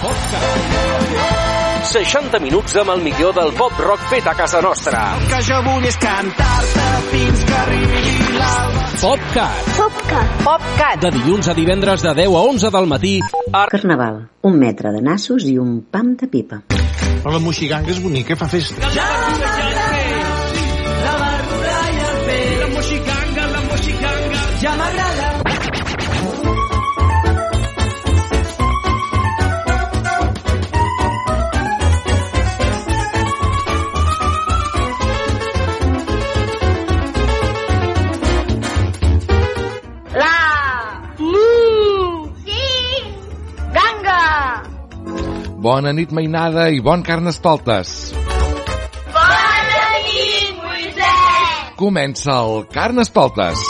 PopCat. 60 minuts amb el millor del pop rock fet a casa nostra. El que jo vull és cantar-te fins que arribi l'alba. PopCat. PopCat. PopCat. De dilluns a divendres de 10 a 11 del matí. A... Carnaval. Un metre de nassos i un pam de pipa. Però la moixiganga és bonica, fa festa. La verdura Bona nit, mainada, i bon carnestoltes. Bona nit, Moisès. Comença el Carnestoltes.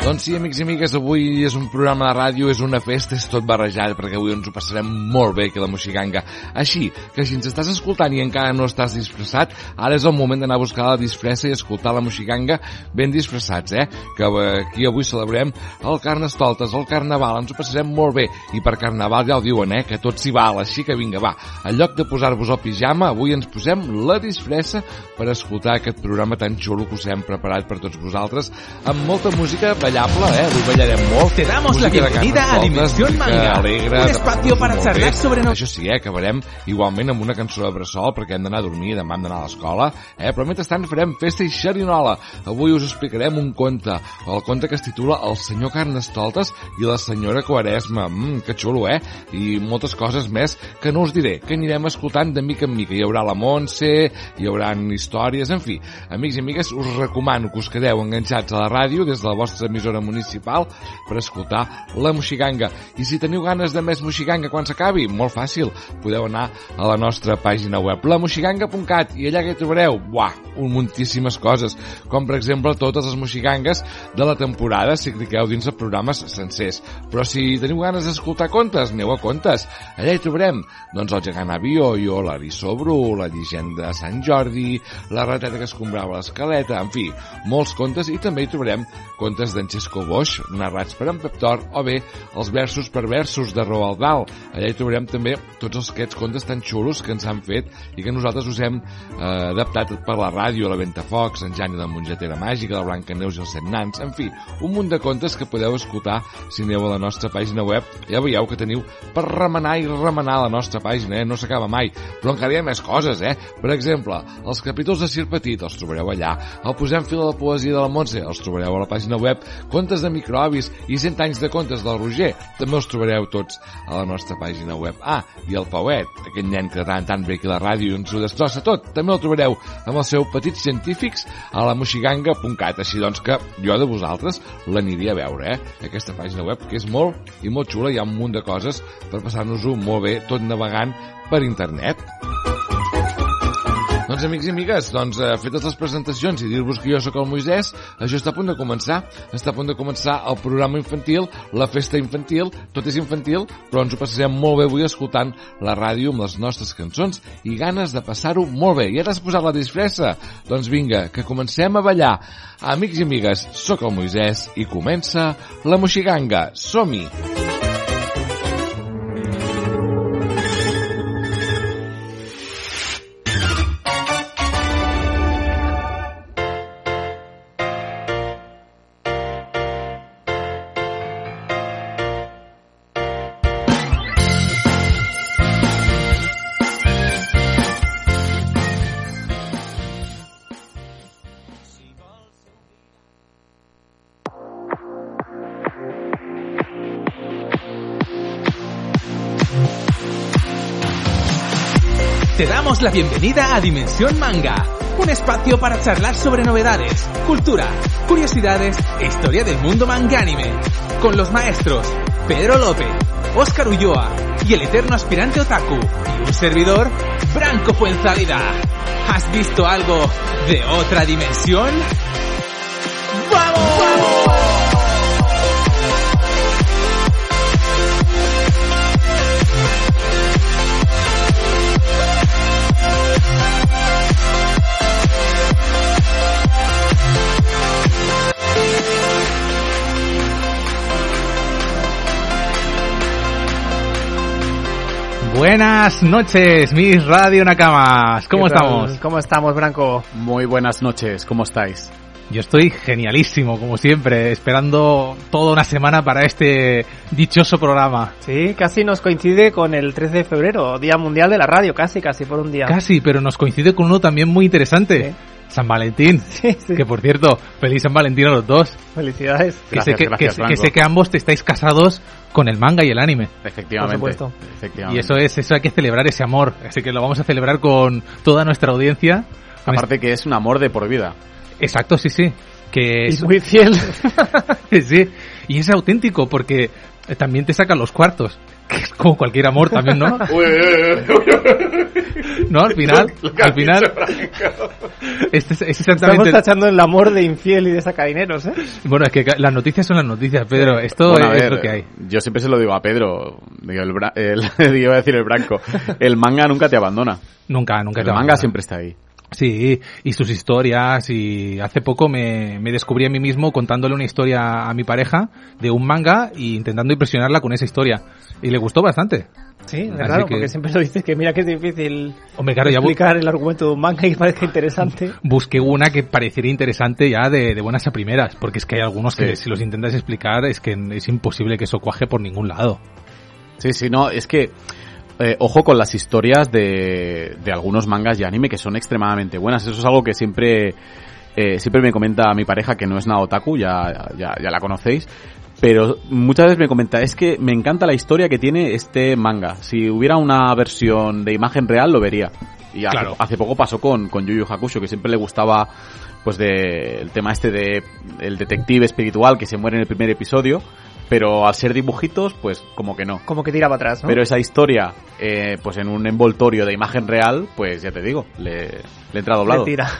Doncs sí, amics i amigues, avui és un programa de ràdio, és una festa, és tot barrejat, perquè avui ens ho passarem molt bé a la Moixiganga. Així que si ens estàs escoltant i encara no estàs disfressat, ara és el moment d'anar a buscar la disfressa i escoltar la Moixiganga ben disfressats, eh? Que eh, aquí avui celebrem el Carnestoltes, el Carnaval, ens ho passarem molt bé. I per Carnaval ja ho diuen, eh? Que tot s'hi val, així que vinga, va. En lloc de posar-vos el pijama, avui ens posem la disfressa per escoltar aquest programa tan xulo que us hem preparat per tots vosaltres, amb molta música ballable, eh? Avui ballarem molt. Te damos la Música bienvenida a Dimensión Manga, alegre, un espacio para charlar sobre no- Això sí, eh? Acabarem igualment amb una cançó de bressol perquè hem d'anar a dormir, demà hem d'anar a l'escola, eh? Però mentrestant farem festa i xerinola. Avui us explicarem un conte, el conte que es titula El senyor Carnestoltes i la senyora Quaresma. Mmm, que xulo, eh? I moltes coses més que no us diré, que anirem escoltant de mica en mica. Hi haurà la Montse, hi haurà històries, en fi. Amics i amigues, us recomano que us quedeu enganxats a la ràdio des de la vostra emissora municipal per escoltar la Moixiganga. I si teniu ganes de més Moixiganga quan s'acabi, molt fàcil, podeu anar a la nostra pàgina web, lamoxiganga.cat, i allà que trobareu, buah, un muntíssimes coses, com per exemple totes les moxigangues de la temporada, si cliqueu dins de programes sencers. Però si teniu ganes d'escoltar contes, aneu a contes. Allà hi trobarem, doncs, el gegant Abioio, l'Arissó Bru, la llegenda de Sant Jordi, la rateta que escombrava l'escaleta, en fi, molts contes, i també hi trobarem contes d'en Xesco Boix, narrats per en Pep Tor, o bé els versos per versos de Roald Dahl. Allà hi trobarem també tots aquests contes tan xulos que ens han fet i que nosaltres us hem eh, adaptat per la ràdio, la Ventafocs, en Jani de Mongetera Màgica, la Blanca Neus i els Set Nans, en fi, un munt de contes que podeu escoltar si aneu a la nostra pàgina web. Ja veieu que teniu per remenar i remenar la nostra pàgina, eh? no s'acaba mai. Però encara hi ha més coses, eh? Per exemple, els capítols de Sir Petit els trobareu allà. El Posem fil a la poesia de la Montse els trobareu a la pàgina web. Contes de microbis i 100 anys de contes del Roger també els trobareu tots a la nostra pàgina web. Ah, i el Pauet, aquest nen que tant tant ve aquí a la ràdio i ens ho destrossa tot, també el trobareu amb el seu Petits Científics a la moxiganga.cat. Així doncs que jo de vosaltres l'aniria a veure, eh? Aquesta pàgina web que és molt i molt xula, hi ha un munt de coses per passar-nos-ho molt bé, tot navegant per internet. Doncs amics i amigues, doncs eh, fetes les presentacions i dir-vos que jo sóc el Moisès, això està a punt de començar. Està a punt de començar el programa infantil, la festa infantil, tot és infantil, però ens ho passarem molt bé avui escoltant la ràdio amb les nostres cançons i ganes de passar-ho molt bé. I ara has posat la disfressa? Doncs vinga, que comencem a ballar. Amics i amigues, sóc el Moisès i comença la Moixiganga. Som-hi! Te la bienvenida a Dimensión Manga, un espacio para charlar sobre novedades, cultura, curiosidades e historia del mundo mangánime, con los maestros Pedro López, Óscar Ulloa y el eterno aspirante otaku, y un servidor, Branco Fuenzalida. ¿Has visto algo de otra dimensión? Buenas noches, mis Radio Nakamas. ¿Cómo estamos? ¿Cómo estamos, Branco? Muy buenas noches, ¿cómo estáis? Yo estoy genialísimo, como siempre, esperando toda una semana para este dichoso programa. Sí, casi nos coincide con el 13 de febrero, Día Mundial de la Radio, casi, casi por un día. Casi, pero nos coincide con uno también muy interesante. Sí. San Valentín. Sí, sí. Que por cierto, feliz San Valentín a los dos. Felicidades. Que Gracias, sé que, gracias, que- que Franco. sé que ambos te estáis casados con el manga y el anime. Efectivamente. Por supuesto. efectivamente. Y eso es, eso hay que celebrar ese amor. Así que lo vamos a celebrar con toda nuestra audiencia. Aparte que es un amor de por vida. este- Exacto, sí, sí. Que Y es, muy fiel. sí. Y es auténtico porque también te sacan los cuartos. Que es como cualquier amor también, ¿no? No, al final, al final, este es, es Estamos exactamente, tachando el amor de infiel y de sacadineros, ¿eh? bueno, es que las noticias son las noticias, Pedro, esto Bueno, es ver, lo que hay. Yo siempre se lo digo a Pedro, digo, el, bra- el- iba a decir el branco, el manga nunca te abandona. Nunca, nunca El te manga abandona. siempre está ahí. Sí, y sus historias, y hace poco me, me descubrí a mí mismo contándole una historia a mi pareja de un manga y intentando impresionarla con esa historia. Y le gustó bastante. Sí, es raro, que- porque siempre lo dices que mira que es difícil Hombre, claro, ya bu- explicar el argumento de un manga y que parezca interesante. busqué una que parecería interesante ya de, de buenas a primeras, porque es que hay algunos que si los intentas explicar es que es imposible que eso cuaje por ningún lado. Sí, sí, no, es que eh, ojo con las historias de, de algunos mangas y anime que son extremadamente buenas. Eso es algo que siempre eh, siempre me comenta mi pareja que no es nada otaku, ya, ya, ya la conocéis. Pero muchas veces me comenta, es que me encanta la historia que tiene este manga. Si hubiera una versión de imagen real, lo vería. Y hace, Claro. hace poco pasó con, con Yu Yu Hakusho, que siempre le gustaba pues de el tema este de el detective espiritual que se muere en el primer episodio, pero al ser dibujitos, pues como que no. Como que tira para atrás, ¿no? Pero esa historia, eh, pues en un envoltorio de imagen real, pues ya te digo, le, le entra doblado. Le tira.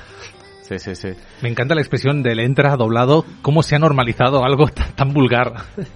Sí, sí, sí. Me encanta la expresión del entra doblado, cómo se ha normalizado algo tan, tan vulgar.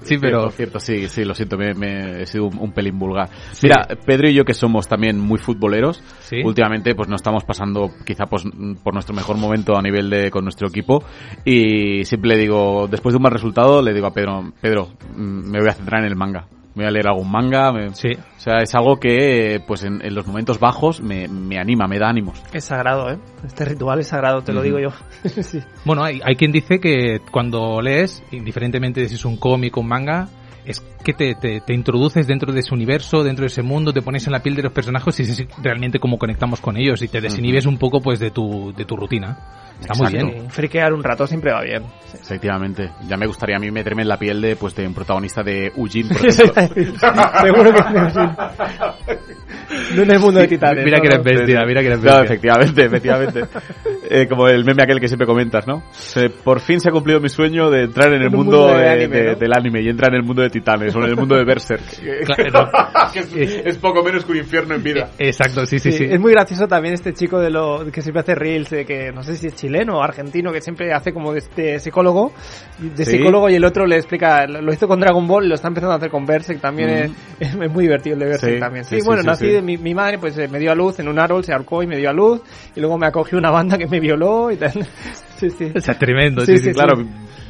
Sí, pero Por cierto, sí, sí, lo siento, me, me he sido un, un pelín vulgar. Mira, Pedro y yo que somos también muy futboleros, Sí. últimamente pues no estamos pasando quizá pues, por nuestro mejor momento a nivel de con nuestro equipo y siempre le digo, después de un mal resultado, le digo a Pedro, Pedro, mm, me voy a centrar en el manga. Voy a leer algún manga, me- sí, o sea, es algo que pues en, en los momentos bajos me, me anima, me da ánimos. Es sagrado, ¿eh? Este ritual es sagrado, te lo digo yo. sí. Bueno, hay, hay quien dice que cuando lees, indiferentemente de si es un cómic o un manga, es que te, te, te introduces dentro de ese universo, dentro de ese mundo, te pones en la piel de los personajes y es realmente cómo conectamos con ellos y te desinhibes un poco pues de tu, de tu rutina. Está muy bien. Friquear un rato siempre va bien. Efectivamente. Ya me gustaría a mí meterme en la piel de pues de un protagonista de Ujin, por ejemplo. Seguro que no. No en el mundo de titanes. Mira no, que no. eres bestia, mira que eres No, bestia. efectivamente, efectivamente. Eh, como el meme aquel que siempre comentas, ¿no? Se- por fin se ha cumplido mi sueño de entrar en el En un mundo, mundo de de- anime, de- ¿no? del anime y entra en el mundo de titanes o en el mundo de Berserk. Claro. Que es, es poco menos que un infierno en vida. Exacto, sí, sí, Sí, sí. Es muy gracioso también este chico de lo que siempre hace reels de que no sé si es chileno o argentino que siempre hace como de este psicólogo de Sí. psicólogo y el otro le explica lo hizo con Dragon Ball y lo está empezando a hacer con Berserk también Mm. es, es muy divertido el de Berserk Sí, también sí, sí, sí, bueno sí, nací sí. de mi, mi madre pues eh, me dio a luz en un árbol se ahorcó y me dio a luz y luego me acogió una banda que me violó y tal sí sí O sea, tremendo, Sí, sí, sí. sí, Claro,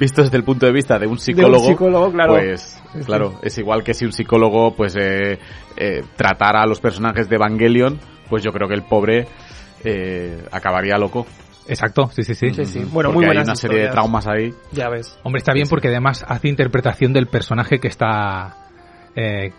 visto desde el punto de vista de un psicólogo, psicólogo, claro. pues claro, es igual que si un psicólogo pues eh, eh, tratara a los personajes de Evangelion, pues yo creo que el pobre eh, acabaría loco. Exacto, sí, sí, sí. Sí, sí. Bueno, porque muy hay una serie de traumas ahí. ya ves Hombre, está bien porque además hace interpretación del personaje que está... eh,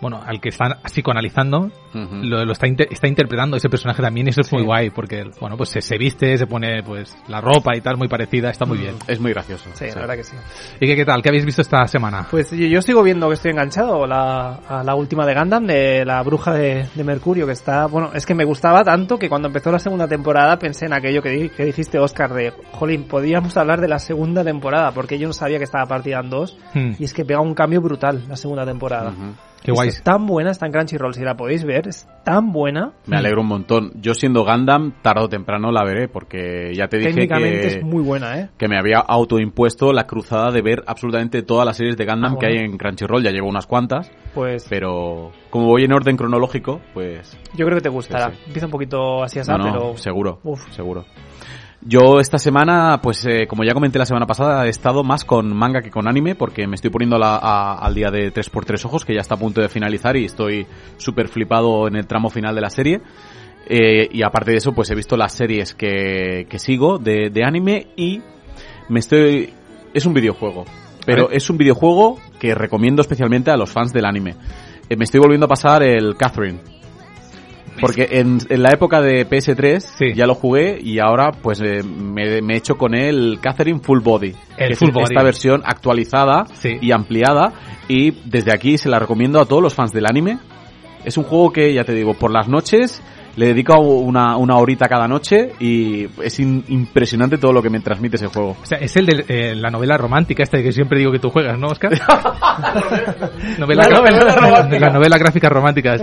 bueno, al que están psicoanalizando, Lo, lo está, inter- está interpretando ese personaje también y eso es muy guay porque, bueno, pues se, se viste, se pone pues la ropa y tal muy parecida, está muy bien. Es muy gracioso. sí, la verdad que sí ¿Y qué, qué tal? ¿Qué habéis visto esta semana? Pues yo, yo sigo viendo que estoy enganchado la, a la última de Gundam, de la bruja de, de Mercurio, que está, bueno, es que me gustaba tanto que cuando empezó la segunda temporada pensé en aquello que, di- que dijiste, Oscar, de, jolín, podíamos hablar de la segunda temporada, porque yo no sabía que estaba partida en dos, Hmm, y es que pega un cambio brutal la segunda temporada. Ujú. qué guay. Es tan buena, está en Crunchyroll, si la podéis ver, es tan buena. Me alegro un montón. Yo siendo Gundam, tarde o temprano la veré, porque ya te dije que, es muy buena, ¿eh? que me había autoimpuesto la cruzada de ver absolutamente todas las series de Gundam Ah, que hay en Crunchyroll. Ya llevo unas cuantas, Pues pero como voy en orden cronológico, pues yo creo que te gustará. Sí. Empieza un poquito así así, no, no, pero... seguro, Uf. seguro. Yo esta semana, pues eh, como ya comenté la semana pasada, he estado más con manga que con anime porque me estoy poniendo la- a- al día de 3x3 ojos, que ya está a punto de finalizar y estoy súper flipado en el tramo final de la serie. Eh, y aparte de eso, pues he visto las series que, que sigo de, de anime y me estoy... Es un videojuego, pero es un videojuego que recomiendo especialmente a los fans del anime. Eh, me estoy volviendo a pasar el Catherine. Porque en, en la época de PS3 ya lo jugué y ahora pues eh, me, me he hecho con el Catherine Full Body. El que es Full Body. Esta versión actualizada y ampliada y desde aquí se la recomiendo a todos los fans del anime. Es un juego que, ya te digo, por las noches le dedico una, una horita cada noche y es in- impresionante todo lo que me transmite ese juego. O sea, es el de eh, la novela romántica esta que siempre digo que tú juegas, ¿no, Oscar? novela, La novela romántica. La novela gráficas románticas.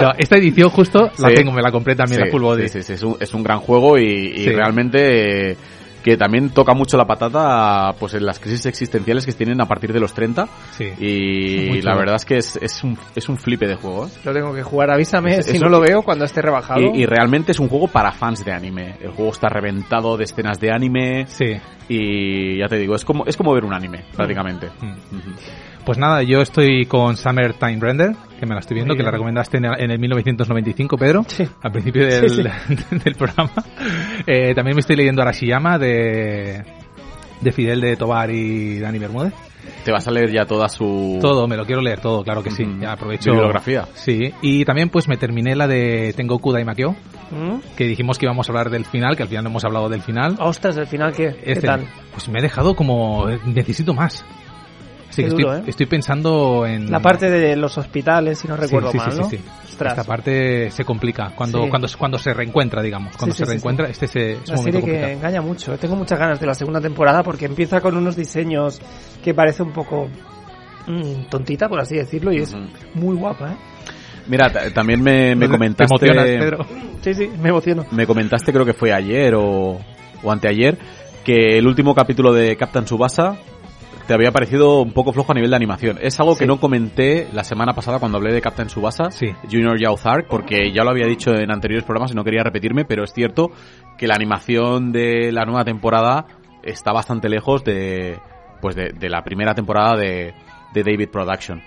No, esta edición justo la tengo, me la compré también, Sí, la Full Body. sí, es, un, es un gran juego y, realmente eh, que también toca mucho la patata pues en las crisis existenciales que tienen a partir de los 30 Sí. y la verdad es que es, es, un, es un flipe de juego. ¿eh? Lo tengo que jugar, avísame Es- si es no un- lo veo cuando esté rebajado. Y, y realmente es un juego para fans de anime. El juego está reventado de escenas de anime. Sí. Y ya te digo, es como, es como ver un anime, prácticamente. Mm. Pues nada, yo estoy con Summer Time Render, que me la estoy viendo, que la recomendaste en el, en el 1995, Pedro, al principio del, Sí, del programa. Eh, también me estoy leyendo Arashiyama de, de Fidel de Tobar y Dani Bermúdez. Te vas a leer ya toda su... Todo, me lo quiero leer todo, claro que sí. Ujú. Ya aprovecho. Bibliografía. Sí, y también pues me terminé la de Tengoku Daimakyo, ¿Mm? que dijimos que íbamos a hablar del final, que al final no hemos hablado del final. Ostras, el final, ¿qué? ¿Qué Este, tal? Pues me he dejado como necesito más. Qué que duro, estoy, ¿eh? estoy pensando en La parte de los hospitales, si no Sí, recuerdo sí, mal, sí, ¿no? sí, sí. Ostras. Esta parte se complica cuando Sí. cuando cuando se reencuentra, digamos, cuando Sí, sí, se sí, reencuentra, sí. este se, es Una un serie momento que engaña mucho. Tengo muchas ganas de la segunda temporada porque empieza con unos diseños que parece un poco mm, tontita, por así decirlo, y es muy guapa, ¿eh? Mira, ta- también me, me Te comentaste... emocionas, Pedro. Sí, sí, me emociono. Me comentaste, creo que fue ayer o, o anteayer, que el último capítulo de Captain Subasa te había parecido un poco flojo a nivel de animación. Es algo que Sí. no comenté la semana pasada cuando hablé de Captain Subasa, Junior Yauzark, porque ya lo había dicho en anteriores programas y no quería repetirme, pero es cierto que la animación de la nueva temporada está bastante lejos de pues de, de la primera temporada de, de David Production.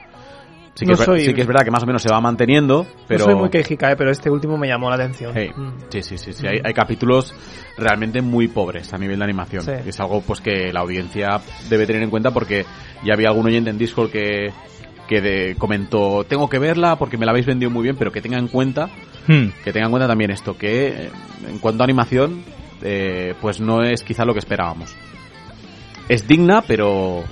Sí que, No es, ver- soy- sí que es verdad que más o menos se va manteniendo, pero... No soy muy quejica, ¿eh? pero este último me llamó la atención. Hey, Mm. Sí, sí, sí, sí. Hay, hay capítulos realmente muy pobres a nivel de animación. Sí. Es algo pues que la audiencia debe tener en cuenta porque ya había algún oyente en Discord que, que de- comentó, tengo que verla porque me la habéis vendido muy bien, pero que tenga en cuenta, Hmm. que tenga en cuenta también esto, que eh, en cuanto a animación, eh, pues no es quizá lo que esperábamos. Es digna, pero...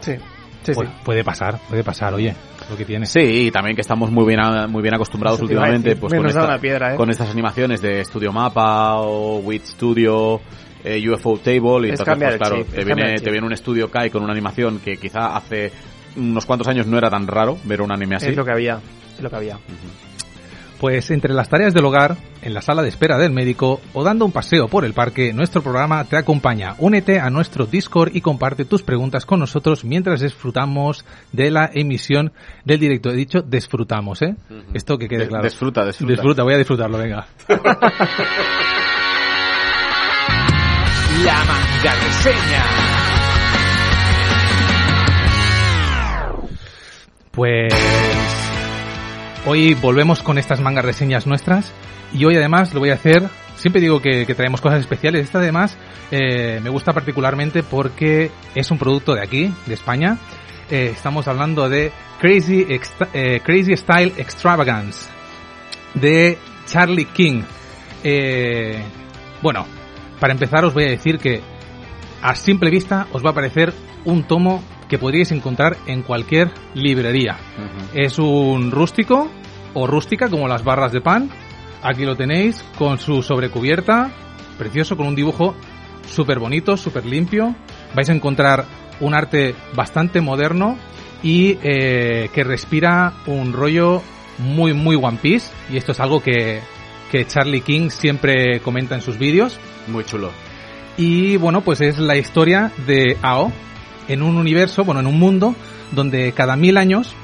Sí, sí, Pu- Puede pasar, puede pasar, oye, lo que tiene. Sí, y también que estamos muy bien a- muy bien acostumbrados últimamente pues Menos con, da esta- una piedra, ¿eh? con estas animaciones de Studio Mapa o Wit Studio, eh, UFO Table y Es entonces pues claro, chip, te viene te viene un estudio Kai con una animación que quizá hace unos cuantos años no era tan raro ver un anime así. Es lo que había, es lo que había. Pues entre las tareas del hogar, en la sala de espera del médico o dando un paseo por el parque, nuestro programa te acompaña. Únete a nuestro Discord y comparte tus preguntas con nosotros mientras disfrutamos de la emisión del directo. He dicho disfrutamos, ¿eh? Esto que quede De- claro. disfruta, disfruta. Disfruta, voy a disfrutarlo, venga. La manga reseña. Pues hoy volvemos con estas mangas reseñas nuestras y hoy además lo voy a hacer, siempre digo que, traemos cosas especiales, esta además eh, me gusta particularmente porque es un producto de aquí, de España. Eh, estamos hablando de Crazy, eh, Crazy Style Extravagance de Charlie King. Bueno, para empezar os voy a decir que a simple vista os va a parecer un tomo que podríais encontrar en cualquier librería. Es un rústico o rústica como las barras de pan. Aquí lo tenéis con su sobrecubierta, precioso, con un dibujo súper bonito, súper limpio. Vais a encontrar un arte bastante moderno y eh, que respira un rollo muy, muy One Piece. Y esto es algo que, que Charlie King siempre comenta en sus vídeos. Muy chulo. Y bueno, pues es la historia de Ao en un universo, bueno, en un mundo donde cada mil años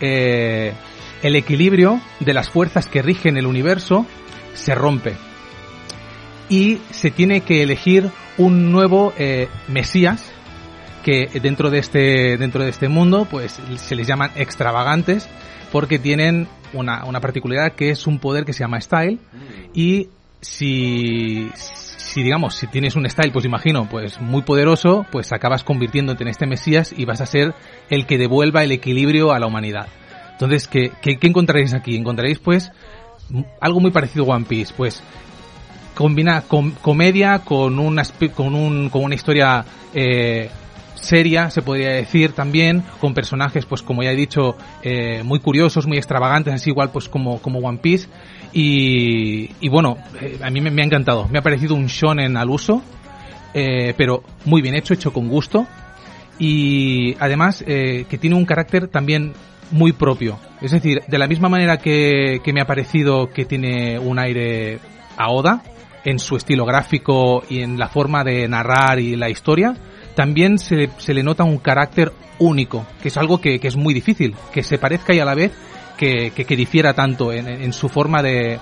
eh, el equilibrio de las fuerzas que rigen el universo se rompe. y se tiene que elegir un nuevo eh, Mesías que dentro de este dentro de este mundo pues se les llaman extravagantes porque tienen una, una particularidad que es un poder que se llama style y si si digamos si tienes un style pues imagino pues muy poderoso pues acabas convirtiéndote en este mesías y vas a ser el que devuelva el equilibrio a la humanidad. Entonces qué, qué, encontraréis aquí encontraréis pues algo muy parecido a One Piece pues combina com- comedia con una con un con una historia eh, seria se podría decir también con personajes pues como ya he dicho eh, muy curiosos muy extravagantes así igual pues como como One Piece y, bueno eh, a mí me, me ha encantado me ha parecido un shonen al uso eh, pero muy bien hecho hecho con gusto y además eh, que tiene un carácter también muy propio. Es decir, de la misma manera que, que me ha parecido que tiene un aire a Oda en su estilo gráfico y en la forma de narrar y la historia, también se, se le nota un carácter único, que es algo que, que es muy difícil, que se parezca y a la vez que, que, que difiera tanto en, en su forma de,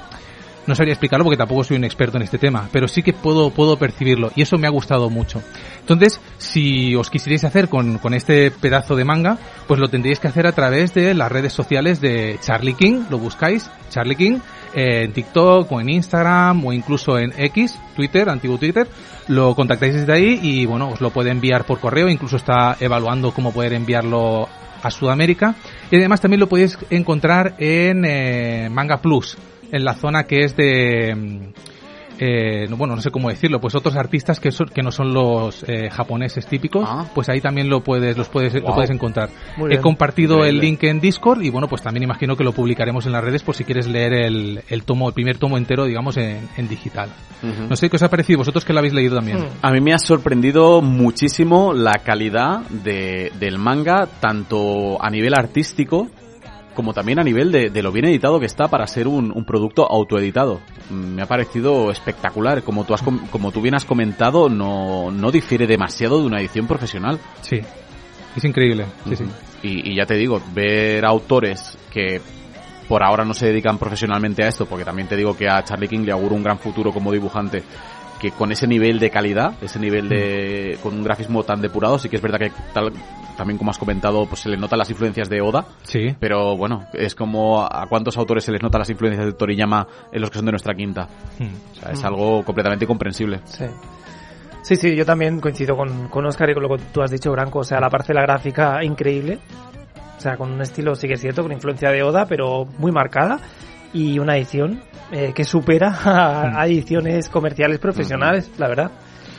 no sabría explicarlo porque tampoco soy un experto en este tema, pero sí que puedo, puedo percibirlo y eso me ha gustado mucho. Entonces, si os quisierais hacer con, con este pedazo de manga, pues lo tendríais que hacer a través de las redes sociales de Charlie King, lo buscáis, Charlie King, eh, en TikTok o en Instagram o incluso en X, Twitter, antiguo Twitter, lo contactáis desde ahí y bueno, os lo puede enviar por correo, incluso está evaluando cómo poder enviarlo a Sudamérica y además también lo podéis encontrar en eh, Manga Plus, en la zona que es de mm, eh, no- bueno no sé cómo decirlo pues otros artistas que son que no son los eh, japoneses típicos pues ahí también lo puedes los puedes lo puedes encontrar. Muy he bien. compartido el link en Discord y bueno pues también imagino que lo publicaremos en las redes por si quieres leer el, el tomo el primer tomo entero digamos en, en digital. No sé qué os ha parecido vosotros que lo habéis leído también. A mí me ha sorprendido muchísimo la calidad de, del manga, tanto a nivel artístico como también a nivel de, de lo bien editado que está para ser un, un producto autoeditado. Mm, Me ha parecido espectacular. Como tú, has, com- como tú bien has comentado, no, no difiere demasiado de una edición profesional. Sí, es increíble. Sí, sí. Y, y ya te digo, ver autores que por ahora no se dedican profesionalmente a esto, porque también te digo que a Charlie King le auguro un gran futuro como dibujante, que con ese nivel de calidad, ese nivel de, con un grafismo tan depurado, sí que es verdad que tal, también como has comentado, pues se le notan las influencias de Oda, Sí. pero bueno, es como a cuántos autores se les notan las influencias de Toriyama en los que son de nuestra quinta. O sea, es Mm. algo completamente comprensible. Sí. Sí, sí, yo también coincido con, con Oscar y con lo que tú has dicho, Branco. O sea, la parcela gráfica increíble. O sea, con un estilo, sí que es cierto, con influencia de Oda, pero muy marcada. Y una edición eh, que supera a, a ediciones comerciales profesionales, la verdad.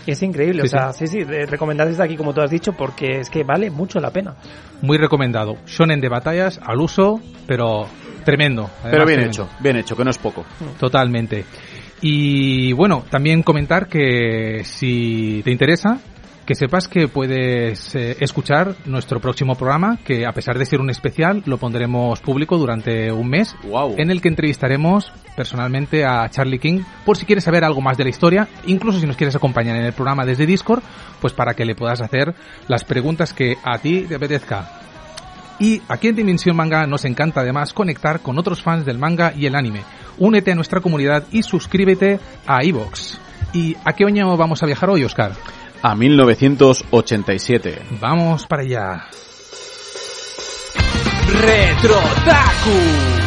Es increíble. Sí, o sea, sí, sí, recomendar desde aquí, como tú has dicho, porque es que vale mucho la pena. muy recomendado shonen de batallas al uso pero tremendo Pero bien tremendo. hecho, bien hecho, que no es poco. Totalmente. Y bueno, también comentar que si te interesa, que sepas que puedes eh, escuchar nuestro próximo programa, que a pesar de ser un especial, lo pondremos público durante un mes, en el que entrevistaremos personalmente a Charlie King, por si quieres saber algo más de la historia, incluso si nos quieres acompañar en el programa desde Discord, pues para que le puedas hacer las preguntas que a ti te apetezca. Y aquí en Dimensión Manga nos encanta además conectar con otros fans del manga y el anime. Únete a nuestra comunidad y suscríbete a iVoox. ¿Y a qué año vamos a viajar hoy, Oscar? A 1987. Vamos para allá. Retrotaku.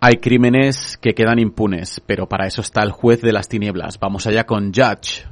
Hay crímenes que quedan impunes, pero para eso está el juez de las tinieblas. Vamos allá con Judge.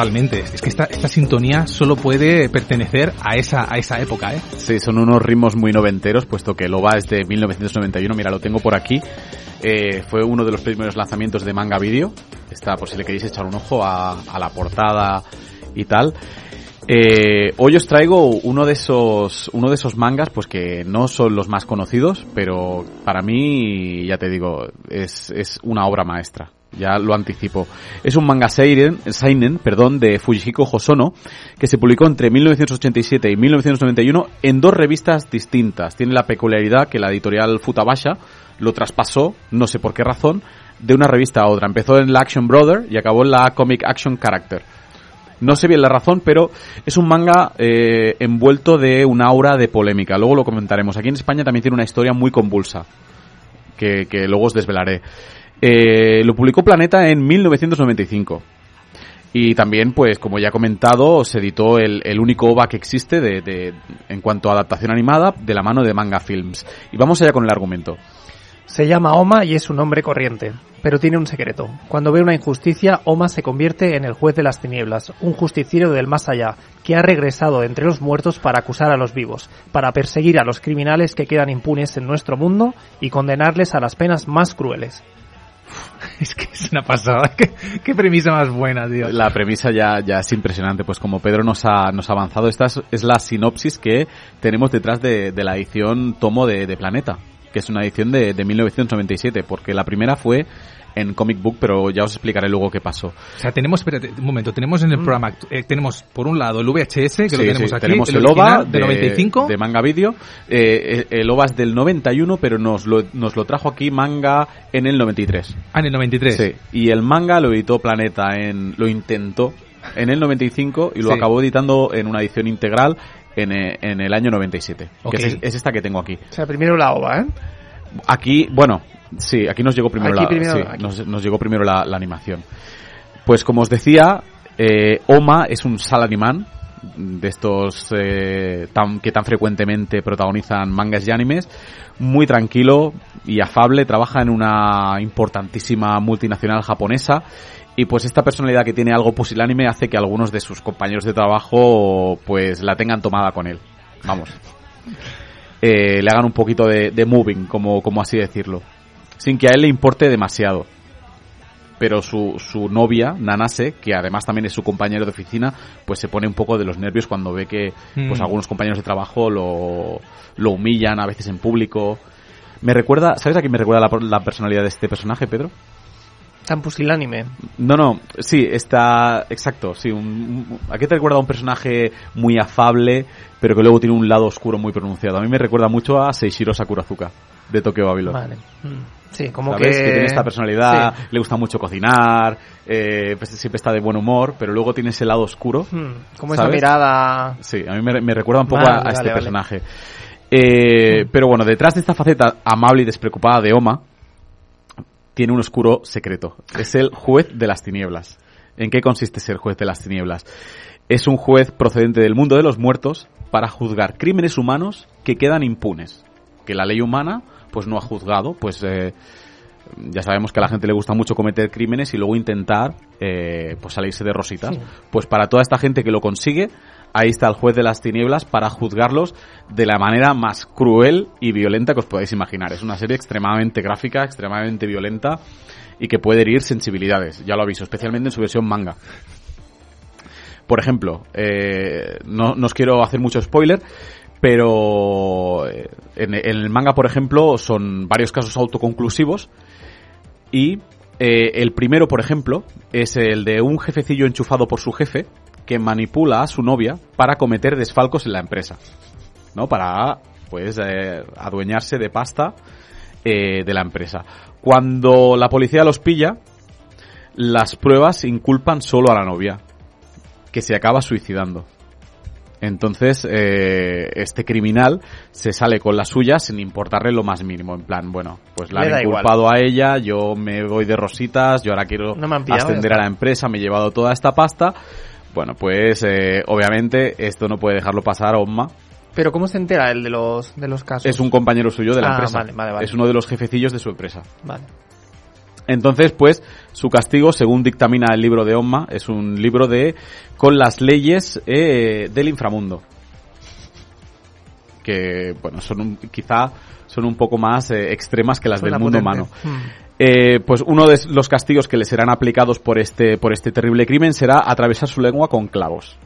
Totalmente. Es que esta, sintonía solo puede pertenecer a esa, a esa época, ¿eh? Sí, son unos ritmos muy noventeros, puesto que Loba es de 1991, mira, lo tengo por aquí. Eh, fue uno de los primeros lanzamientos de manga video. Está, por si le queréis echar un ojo a, a la portada y tal. Eh, hoy os traigo uno de esos uno de esos mangas pues que no son los más conocidos pero para mí ya te digo es, es una obra maestra ya lo anticipo es un manga seinen, perdón de Fujihiko Hosono que se publicó entre 1987 y 1991 en dos revistas distintas tiene la peculiaridad que la editorial Futabasha lo traspasó no sé por qué razón de una revista a otra empezó en la Action Brother y acabó en la Comic Action Character no sé bien la razón, pero es un manga eh, envuelto de una aura de polémica. Luego lo comentaremos. Aquí en España también tiene una historia muy convulsa, que, que luego os desvelaré. Eh, lo publicó Planeta en 1995. Y también, pues, como ya he comentado, se editó el, único OVA que existe de, de, en cuanto a adaptación animada de la mano de Manga Films. Y vamos allá con el argumento. Se llama Oma y es un hombre corriente, pero tiene un secreto. Cuando ve una injusticia, Oma se convierte en el juez de las tinieblas, un justiciero del más allá, que ha regresado entre los muertos para acusar a los vivos, para perseguir a los criminales que quedan impunes en nuestro mundo y condenarles a las penas más crueles. Es que es una pasada. ¿Qué, premisa más buena, tío. La premisa ya, ya es impresionante. Pues como Pedro nos ha, nos ha avanzado, esta es, la sinopsis que tenemos detrás de, la edición tomo de, de Planeta que es una edición de, de 1997, porque la primera fue en Comic Book, pero ya os explicaré luego qué pasó. O sea, tenemos, espérate, un momento, tenemos en el programa, eh, tenemos por un lado el VHS, que sí, lo tenemos sí, aquí, tenemos el, el OVA original, de, 95. de manga vídeo, eh, el OVA es del 91, pero nos lo, nos lo trajo aquí manga en el 93. Ah, en el 93. Sí, y el manga lo editó Planeta en, lo intentó en el 95 y lo Sí. acabó editando en una edición integral en, eh, en el año 97, Ok. que es, es esta que tengo aquí. O sea, primero la OVA, ¿eh? Aquí, bueno, sí, aquí nos llegó primero, Aquí la, primero- sí, aquí. Nos, nos llegó primero la, la animación. Pues como os decía, eh, Oma es un salarimán de estos eh, tan, que tan frecuentemente protagonizan mangas y animes, muy tranquilo y afable, trabaja en una importantísima multinacional japonesa y pues esta personalidad que tiene algo pusilánime hace que algunos de sus compañeros de trabajo pues la tengan tomada con él. Vamos. Eh, le hagan un poquito de, de moving, como, como así decirlo. Sin que a él le importe demasiado. Pero su, su novia, Nanase, que además también es su compañero de oficina, pues se pone un poco de los nervios cuando ve que pues Mm. algunos compañeros de trabajo lo, lo humillan a veces en público. Me recuerda, ¿sabes a quién me recuerda la, la personalidad de este personaje, Pedro? Tan pusilánime. No, no, sí, está, exacto, sí, un, un- ¿a qué te recuerda un personaje muy afable, pero que luego tiene un lado oscuro muy pronunciado? A mí me recuerda mucho a Seishiro Sakurazuka, de Tokyo Babylon. Vale. Mm. Sí, como ¿Sabes? que... que tiene esta personalidad, Sí. le gusta mucho cocinar, eh, pues siempre está de buen humor, pero luego tiene ese lado oscuro. Mm, Como esa mirada... Sí, a mí me, me recuerda un poco Vale, a, a vale, este vale. personaje. Eh, Pero bueno, detrás de esta faceta amable y despreocupada de Oma, tiene un oscuro secreto. Es el juez de las tinieblas. ¿En qué consiste ser juez de las tinieblas? Es un juez procedente del mundo de los muertos para juzgar crímenes humanos que quedan impunes. Que la ley humana, pues no ha juzgado, pues eh, ya sabemos que a la gente le gusta mucho cometer crímenes y luego intentar eh, pues salirse de rositas. Sí. Pues para toda esta gente que lo consigue, ahí está el juez de las tinieblas para juzgarlos de la manera más cruel y violenta que os podáis imaginar. Es una serie extremadamente gráfica, extremadamente violenta y que puede herir sensibilidades, ya lo aviso, especialmente en su versión manga. Por ejemplo, eh, no, no os quiero hacer mucho spoiler, pero en, el manga, por ejemplo, son varios casos autoconclusivos y eh, el primero, por ejemplo, es el de un jefecillo enchufado por su jefe que manipula a su novia para cometer desfalcos en la empresa, ¿no? Para, pues, eh, adueñarse de pasta eh, de la empresa. Cuando la policía los pilla, las pruebas inculpan solo a la novia, que se acaba suicidando. Entonces, eh, este criminal se sale con la suya sin importarle lo más mínimo. En plan, bueno, pues la Le han igual. inculpado a ella, yo me voy de rositas, yo ahora quiero No ascender a la empresa, me he llevado toda esta pasta. Bueno, pues eh, obviamente esto no puede dejarlo pasar a Omma. Pero ¿cómo se entera el de los, de los casos? Es un compañero suyo de la Ah, empresa. vale, vale, vale. Es uno de los jefecillos de su empresa. Vale. Entonces, pues, su castigo, según dictamina el libro de Omma, es un libro de con las leyes eh, del inframundo. Que, bueno, son un- quizá son un poco más eh, extremas que las del mundo potente. humano. Hmm. Eh, pues uno de los castigos que le serán aplicados por este, por este terrible crimen será atravesar su lengua con clavos.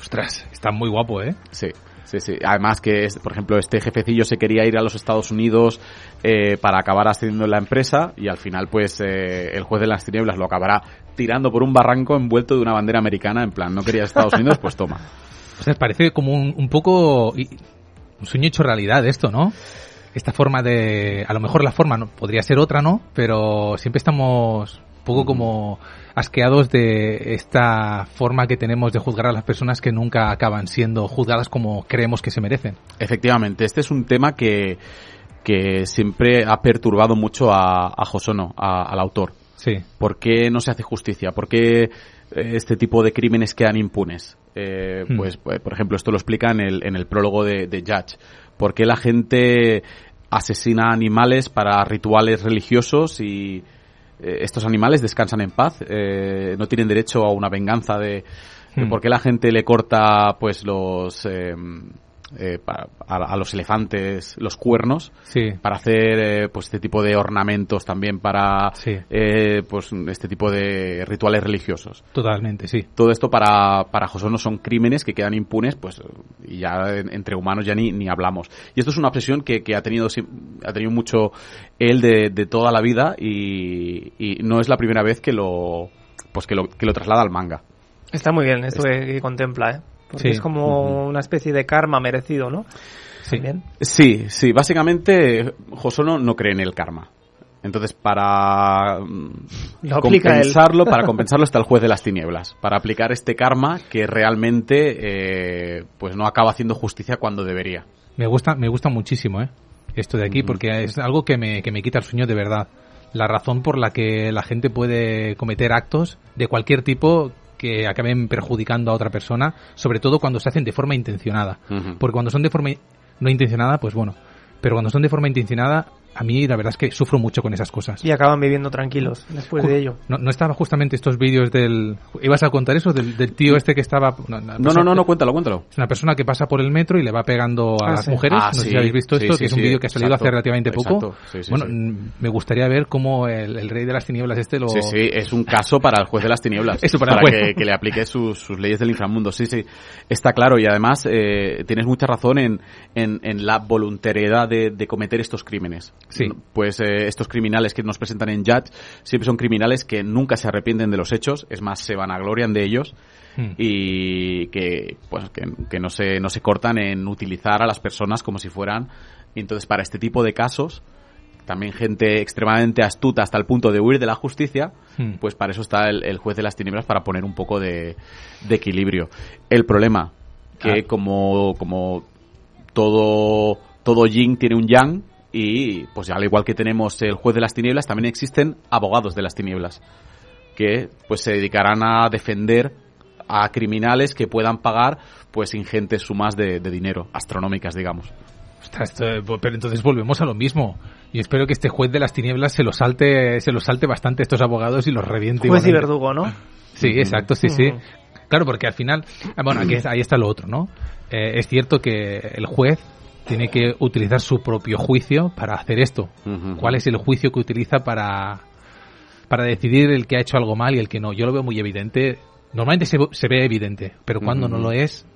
Ostras, está muy guapo, ¿eh? Sí, sí, sí. Además que, es- por ejemplo, este jefecillo se quería ir a los Estados Unidos eh, para acabar ascendiendo en la empresa y al final, pues, eh, el juez de las tinieblas lo acabará tirando por un barranco envuelto de una bandera americana. En plan, no quería Estados Unidos, pues toma. Ostras, parece como un, un poco un sueño hecho realidad esto, ¿no? Esta forma de... A lo mejor la forma no, podría ser otra, ¿no? Pero siempre estamos poco como asqueados de esta forma que tenemos de juzgar a las personas que nunca acaban siendo juzgadas como creemos que se merecen. Efectivamente, este es un tema que, que siempre ha perturbado mucho a, a Josono, a- al autor. Sí. ¿Por qué no se hace justicia? ¿Por qué eh, este tipo de crímenes quedan impunes? Eh, Hmm. Pues, pues, por ejemplo, esto lo explica en el, en el prólogo de, de Judge. ¿Por qué la gente asesina animales para rituales religiosos y eh, estos animales descansan en paz? Eh, no tienen derecho a una venganza de... de Hmm. ¿Por qué la gente le corta pues los... eh, pa- a, a los elefantes los cuernos Sí. para hacer eh, pues este tipo de ornamentos también para Sí. eh, pues este tipo de rituales religiosos Totalmente, sí. todo esto para para José no son crímenes que quedan impunes pues y ya en- entre humanos ya ni, ni hablamos y esto es una obsesión que, que ha tenido ha tenido mucho él de, de toda la vida y, y no es la primera vez que lo pues que lo que lo traslada al manga Está muy bien esto que, que contempla, ¿eh? Porque Sí. es como una especie de karma merecido, ¿no? Sí. También. Sí, sí, básicamente Josono no cree en el karma. Entonces, para mm, Lo aplica él. compensarlo, para compensarlo está el juez de las tinieblas, para aplicar este karma que realmente eh, pues no acaba haciendo justicia cuando debería. Me gusta, me gusta muchísimo, ¿eh? Esto de aquí, porque es algo que me, que me quita el sueño de verdad. La razón por la que la gente puede cometer actos de cualquier tipo que acaben perjudicando a otra persona, sobre todo cuando se hacen de forma intencionada. Porque cuando son de forma no intencionada, pues bueno. Pero cuando son de forma intencionada, a mí la verdad es que sufro mucho con esas cosas. Y acaban viviendo tranquilos después de ello. No, no estaba justamente estos vídeos del... ¿Ibas a contar eso? Del, del tío este que estaba... No, no, no, no, cuéntalo, cuéntalo. es una persona que pasa por el metro y le va pegando a Ah, las sí. mujeres. Ah, no sé sí, si habéis visto sí, esto, sí, que es un sí, vídeo que ha salido exacto, hace relativamente poco. exacto, sí, sí, bueno, sí. me gustaría ver cómo el, el rey de las tinieblas este lo... Sí, sí, es un caso para el juez de las tinieblas. Eso para el juez. que, que le aplique sus, sus leyes del inframundo. Sí, sí, está claro. Y además eh, tienes mucha razón en, en, en la voluntariedad de, de cometer estos crímenes. Sí. Pues eh, estos criminales que nos presentan en Judge siempre son criminales que nunca se arrepienten de los hechos, es más, se vanaglorian de ellos Hmm. y que pues que, que no se no se cortan en utilizar a las personas como si fueran entonces para este tipo de casos también gente extremadamente astuta hasta el punto de huir de la justicia Hmm. pues para eso está el, el juez de las tinieblas para poner un poco de, de equilibrio el problema que Ah. como como todo todo yin tiene un yang y pues al igual que tenemos el juez de las tinieblas también existen abogados de las tinieblas que pues se dedicarán a defender a criminales que puedan pagar pues ingentes sumas de, de dinero astronómicas digamos Ostras, esto- pero entonces volvemos a lo mismo. Y espero que este juez de las tinieblas se lo salte, se lo salte bastante estos abogados y los reviente. Juez y verdugo, ¿no? Sí, exacto, sí, sí. Claro, porque al final, bueno, aquí, ahí está lo otro, ¿no? Eh, es cierto que el juez tiene que utilizar su propio juicio para hacer esto. ¿Cuál es el juicio que utiliza para, para decidir el que ha hecho algo mal y el que no? Yo lo veo muy evidente. Normalmente se, se ve evidente, pero cuando no lo es,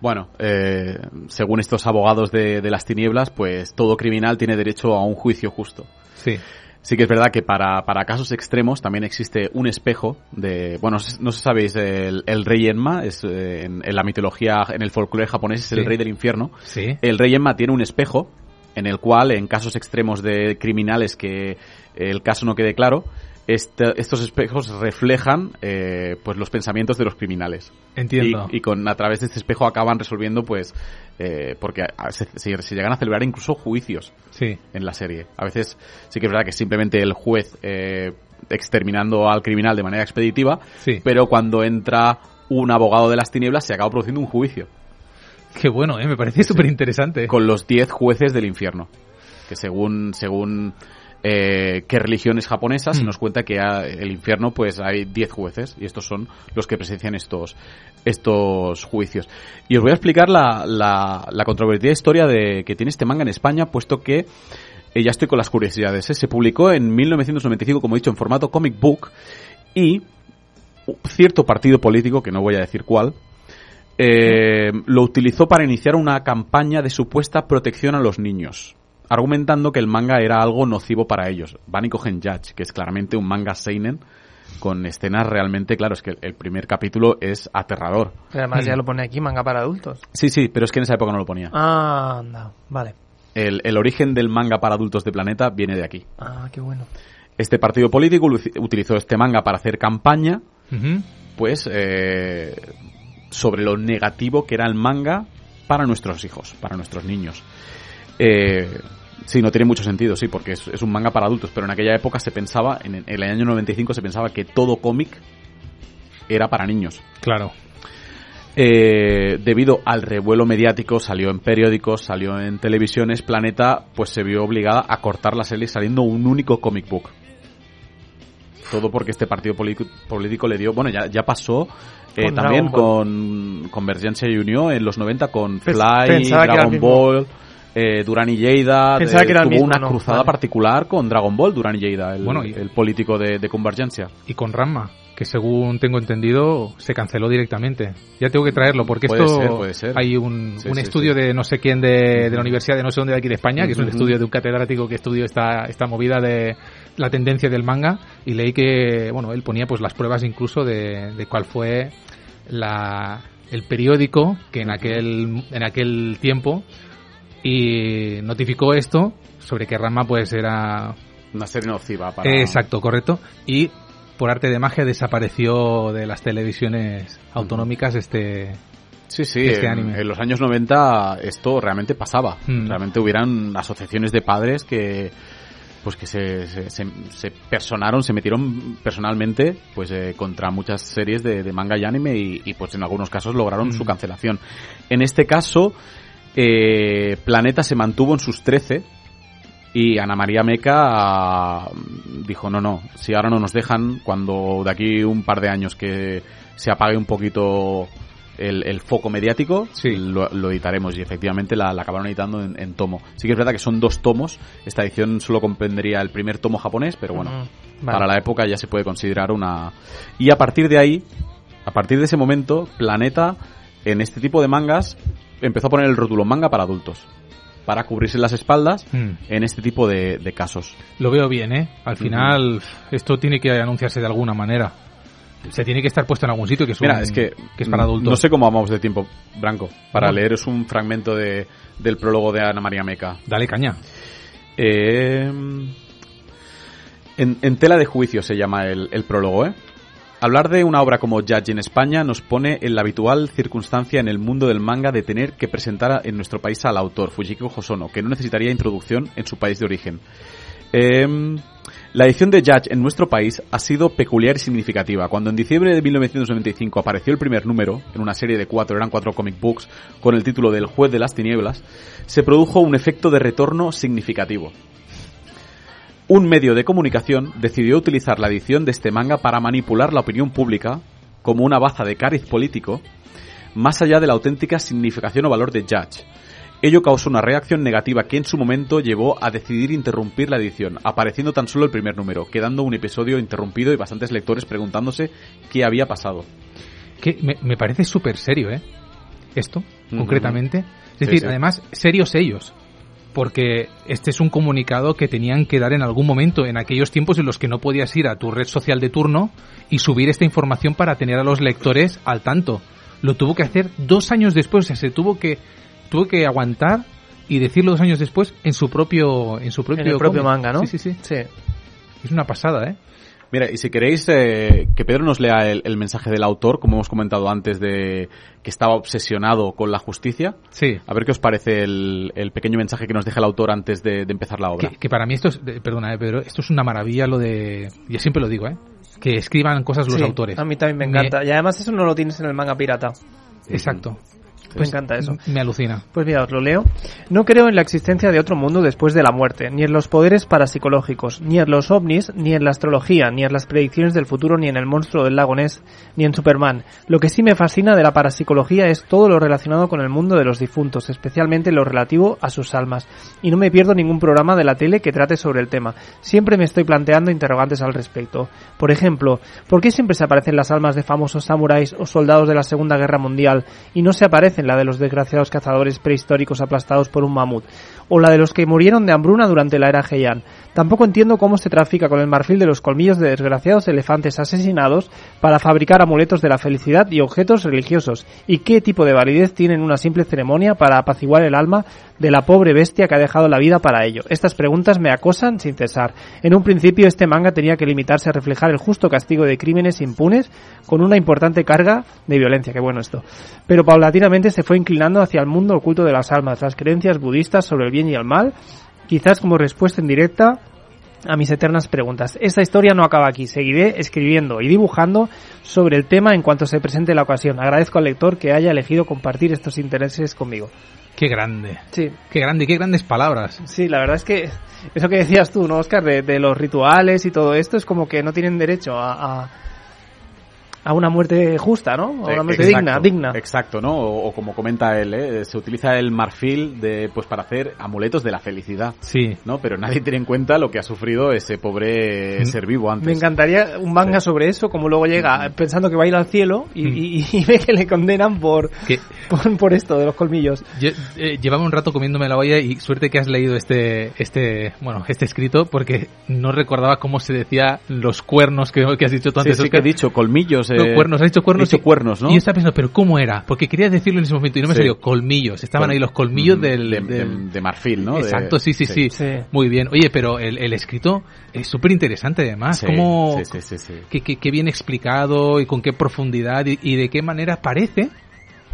Bueno, eh, según estos abogados de, de las tinieblas, pues todo criminal tiene derecho a un juicio justo. sí. Sí que es verdad que para, para casos extremos también existe un espejo de... Bueno, no sé si sabéis, el, el rey Enma es, eh, en, en la mitología, en el folclore japonés es Sí. el rey del infierno. Sí. El rey Enma tiene un espejo en el cual, en casos extremos de criminales que el caso no quede claro, este- estos espejos reflejan eh, pues los pensamientos de los criminales. Entiendo. Y, y con a través de este espejo acaban resolviendo, pues, eh, porque a- se, llegan a celebrar incluso juicios Sí. en la serie. A veces sí que es verdad que simplemente el juez eh, exterminando al criminal de manera expeditiva, Sí. pero cuando entra un abogado de las tinieblas se acaba produciendo un juicio Qué bueno, ¿eh? Me parece súper interesante. con los 10 jueces del infierno, que según según eh, qué religión es japonesa, se Mm. nos cuenta que a- el infierno pues hay 10 jueces y estos son los que presencian estos estos juicios. Y os voy a explicar la, la, la controvertida historia de que tiene este manga en España, puesto que eh, ya estoy con las curiosidades. ¿eh? Se publicó en 1995, como he dicho, en formato comic book y cierto partido político, que no voy a decir cuál, eh, lo utilizó para iniciar una campaña de supuesta protección a los niños, argumentando que el manga era algo nocivo para ellos. Van y cogen Judge, que es claramente un manga seinen con escenas realmente, claro, es que el primer capítulo es aterrador. Pero además Mm. ya lo pone aquí, manga para adultos. Sí, sí, pero es que en esa época no lo ponía. Ah, anda, vale. El, el origen del manga para adultos de Planeta viene de aquí. Ah, qué bueno. Este partido político utilizó este manga para hacer campaña, pues, eh, sobre lo negativo que era el manga para nuestros hijos, para nuestros niños. Eh, sí, no tiene mucho sentido, sí, porque es, es un manga para adultos, pero en aquella época se pensaba, en, en el año 95 se pensaba que todo cómic era para niños. Claro. Eh, debido al revuelo mediático, salió en periódicos, salió en televisiones, Planeta pues se vio obligada a cortar la serie saliendo un único comic book. Todo porque este partido político, le dio, bueno, ya, ya pasó eh, Con también con Convergencia y Unión en los 90 con Fly, pensaba Dragon mismo. Eh, Durán y Lleida. Eh, que tuvo mismo, una no, cruzada vale. particular con Dragon Ball, Durán y Lleida, el, Bueno, y- el político de, de Convergencia. Y con Ramma, que según tengo entendido se canceló directamente. Ya tengo que traerlo porque Puede esto ser, puede ser. hay un, Sí, un sí, estudio sí. de no sé quién de, de la universidad de no sé dónde de aquí de España, que es un estudio de un catedrático que estudió esta, esta movida de la tendencia del manga y leí que, bueno, él ponía pues las pruebas incluso de, de cuál fue la, el periódico que en aquel, en aquel tiempo y notificó esto sobre que Rama pues era Una serie nociva para... Exacto, correcto. Y por arte de magia desapareció de las televisiones autonómicas este... Sí, sí, este en, anime. en los años 90 esto realmente pasaba. Mm. Realmente hubieran asociaciones de padres que pues que se, se, se- se personaron, se metieron personalmente pues eh, contra muchas series de, de manga y anime y, y, pues en algunos casos lograron Mm. su cancelación. En este caso, eh, Planeta se mantuvo en sus 13 y Ana María Meca ah, dijo, no, no, si ahora no nos dejan, cuando de aquí un par de años que se apague un poquito el, el foco mediático, Sí. lo, lo editaremos y efectivamente la, la acabaron editando en, en tomo. Sí que es verdad que son dos tomos, esta edición solo comprendería el primer tomo japonés, pero bueno, vale. para la época ya se puede considerar una... Y a partir de ahí, a partir de ese momento, Planeta, en este tipo de mangas, empezó a poner el rótulo manga para adultos, para cubrirse las espaldas Mm. en este tipo de, de casos. Lo veo bien, ¿eh? Al final esto tiene que anunciarse de alguna manera. Se tiene que estar puesto en algún sitio que es, Mira, un- es que, que es para mm, adultos. No sé cómo vamos de tiempo, Branco, para Bueno. leeros un fragmento de, del prólogo de Ana María Meca. Dale caña. Eh, en, en tela de juicio se llama el, el prólogo, ¿eh? Hablar de una obra como Judge en España nos pone en la habitual circunstancia en el mundo del manga de tener que presentar en nuestro país al autor, Fujiko Hosono, que no necesitaría introducción en su país de origen. Em, la edición de Judge en nuestro país ha sido peculiar y significativa. Cuando en diciembre de 1995 apareció el primer número, en una serie de cuatro, eran cuatro comic books, con el título del Juez de las Tinieblas, se produjo un efecto de retorno significativo. Un medio de comunicación decidió utilizar la edición de este manga para manipular la opinión pública como una baza de cariz político, más allá de la auténtica significación o valor de Judge. Ello causó una reacción negativa que en su momento llevó a decidir interrumpir la edición, apareciendo tan solo el primer número, quedando un episodio interrumpido y bastantes lectores preguntándose qué había pasado. Que me, me parece súper serio, ¿eh? Esto, concretamente. Es Sí, decir, sí. además, serios ellos. Porque este es un comunicado que tenían que dar en algún momento, en aquellos tiempos en los que no podías ir a tu red social de turno y subir esta información para tener a los lectores al tanto. Lo tuvo que hacer dos años después, o sea, se tuvo que, tuvo que aguantar y decirlo dos años después en su propio, en su propio, En el propio manga, ¿no? Sí, sí, sí. Sí. Es una pasada, ¿eh? Mira, y si queréis eh, que Pedro nos lea el, el mensaje del autor, como hemos comentado antes, de que estaba obsesionado con la justicia, Sí. a ver qué os parece el, el pequeño mensaje que nos deja el autor antes de, de empezar la obra. Que, que para mí esto es, perdona, eh, Pedro, esto es una maravilla lo de, yo siempre lo digo, ¿eh? Que escriban cosas los Sí, autores. A mí también me encanta. Y además eso no lo tienes en el manga pirata. Exacto. Me encanta eso. Me alucina. Pues mira, os lo leo. No creo en la existencia de otro mundo después de la muerte, ni en los poderes parapsicológicos, ni en los ovnis, ni en la astrología, ni en las predicciones del futuro, ni en el monstruo del lago Ness, ni en Superman. Lo que sí me fascina de la parapsicología es todo lo relacionado con el mundo de los difuntos, especialmente lo relativo a sus almas. Y no me pierdo ningún programa de la tele que trate sobre el tema. Siempre me estoy planteando interrogantes al respecto. Por ejemplo, ¿por qué siempre se aparecen las almas de famosos samuráis o soldados de la Segunda Guerra Mundial y no se aparecen la de los desgraciados cazadores prehistóricos aplastados por un mamut? o la de los que murieron de hambruna durante la era Heian. Tampoco entiendo cómo se trafica con el marfil de los colmillos de desgraciados elefantes asesinados para fabricar amuletos de la felicidad y objetos religiosos, y qué tipo de validez tienen una simple ceremonia para apaciguar el alma de la pobre bestia que ha dejado la vida para ello. Estas preguntas me acosan sin cesar. En un principio este manga tenía que limitarse a reflejar el justo castigo de crímenes impunes con una importante carga de violencia, qué bueno esto. Pero paulatinamente se fue inclinando hacia el mundo oculto de las almas, las creencias budistas sobre el bien y el mal, quizás como respuesta indirecta a mis eternas preguntas. Esta historia no acaba aquí. Seguiré escribiendo y dibujando sobre el tema en cuanto se presente la ocasión. Agradezco al lector que haya elegido compartir estos intereses conmigo. Qué grande. Sí. Qué grande, qué grandes palabras. Sí, la verdad es que eso que decías tú, ¿no, Oscar? De, de los rituales y todo esto es como que no tienen derecho a, a a una muerte justa, ¿no? A una muerte Exacto, digna, digna. Exacto, ¿no? O, o como comenta él, ¿eh? se utiliza el marfil de, pues para hacer amuletos de la felicidad. Sí. ¿No? Pero nadie tiene en cuenta lo que ha sufrido ese pobre Mm. ser vivo antes. Me encantaría un manga sobre eso, como luego llega pensando que va a ir al cielo y, y- y ve que le condenan por, por, por esto de los colmillos. lle- eh, llevaba un rato comiéndome la olla y suerte que has leído este, este, bueno, este escrito porque no recordaba cómo se decía los cuernos que, que has dicho tú Sí, antes. sí que he dicho colmillos. No, eh, cuernos, has dicho cuernos. he dicho y- cuernos, ¿no? Y yo estaba pensando, pero ¿cómo era? Porque quería decirlo en ese momento y no me Sí. salió colmillos. Estaban Col- ahí los colmillos mm, del, de, del- de- de marfil, ¿no? Exacto, sí, sí, sí, Sí. Muy bien. Oye, pero el, el escrito es súper interesante además. Sí, ¿Cómo, sí, sí, sí, sí. qué, qué- qué bien explicado y con qué profundidad y, y de qué manera parece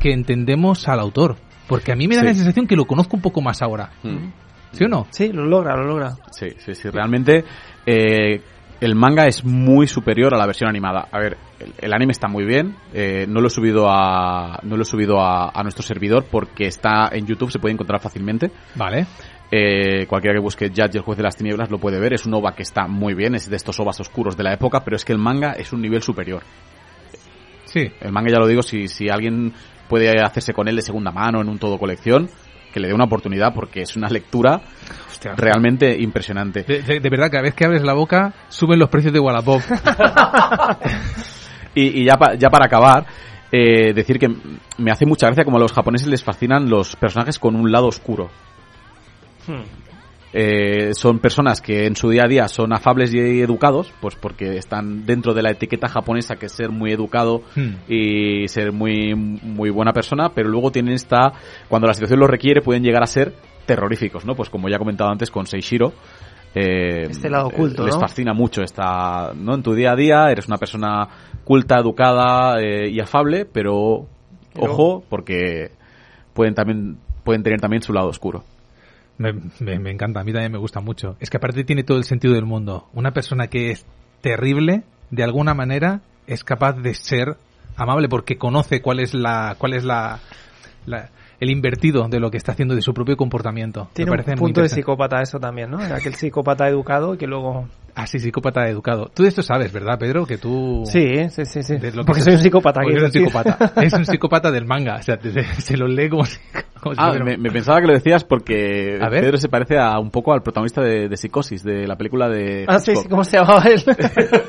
que entendemos al autor? Porque a mí me da Sí. la sensación que lo conozco un poco más ahora. Mm. ¿Sí o no? Sí, lo logra, lo logra. Sí, sí, sí. Realmente eh, el manga es muy superior a la versión animada. A ver, el, el anime está muy bien. eh, no lo he subido a no lo he subido a, a nuestro servidor porque está en YouTube, se puede encontrar fácilmente. Vale. Eh, cualquiera que busque Judge el juez de las tinieblas lo puede ver. Es un OVA que está muy bien, es de estos OVAs oscuros de la época, pero es que el manga es un nivel superior. Sí. El manga ya lo digo, si, si alguien puede hacerse con él de segunda mano en un todo colección, que le dé una oportunidad porque es una lectura Hostia. realmente impresionante. De, de- de verdad, cada vez que abres la boca, suben los precios de Wallapop. Y, y ya, pa- ya para acabar, eh, decir que me hace mucha gracia como a los japoneses les fascinan los personajes con un lado oscuro. Hmm. Eh, son personas que en su día a día son afables y educados, pues porque están dentro de la etiqueta japonesa que es ser muy educado Hmm. y ser muy, muy buena persona, pero luego tienen esta, cuando la situación lo requiere, pueden llegar a ser terroríficos, ¿no? Pues como ya he comentado antes con Seishiro, eh, Este lado oculto, les ¿no? fascina mucho esta, ¿no? En tu día a día eres una persona culta, educada eh, y afable, pero Pero- ojo, porque pueden también, pueden tener también su lado oscuro. Me, me- me encanta, a mí también me gusta mucho. Es que aparte tiene todo el sentido del mundo. Una persona que es terrible, de alguna manera, es capaz de ser amable porque conoce cuál es la, cuál es la, la- el invertido de lo que está haciendo de su propio comportamiento. Tiene me un punto de psicópata eso también, ¿no? Aquel psicópata educado que luego... Ah, sí, psicópata educado. Tú de esto sabes, ¿verdad, Pedro? Que tú... Sí, sí, sí, sí. de lo que Porque soy un psicópata. porque quiero eres un psicópata. Es un psicópata del manga. O sea, te- te- se lo lee como si... como Ah, me, me pensaba que lo decías porque A ver. Pedro se parece a un poco al protagonista de, de Psicosis, de la película de Ah, sí, Hitchcock. sí, ¿cómo se llamaba él?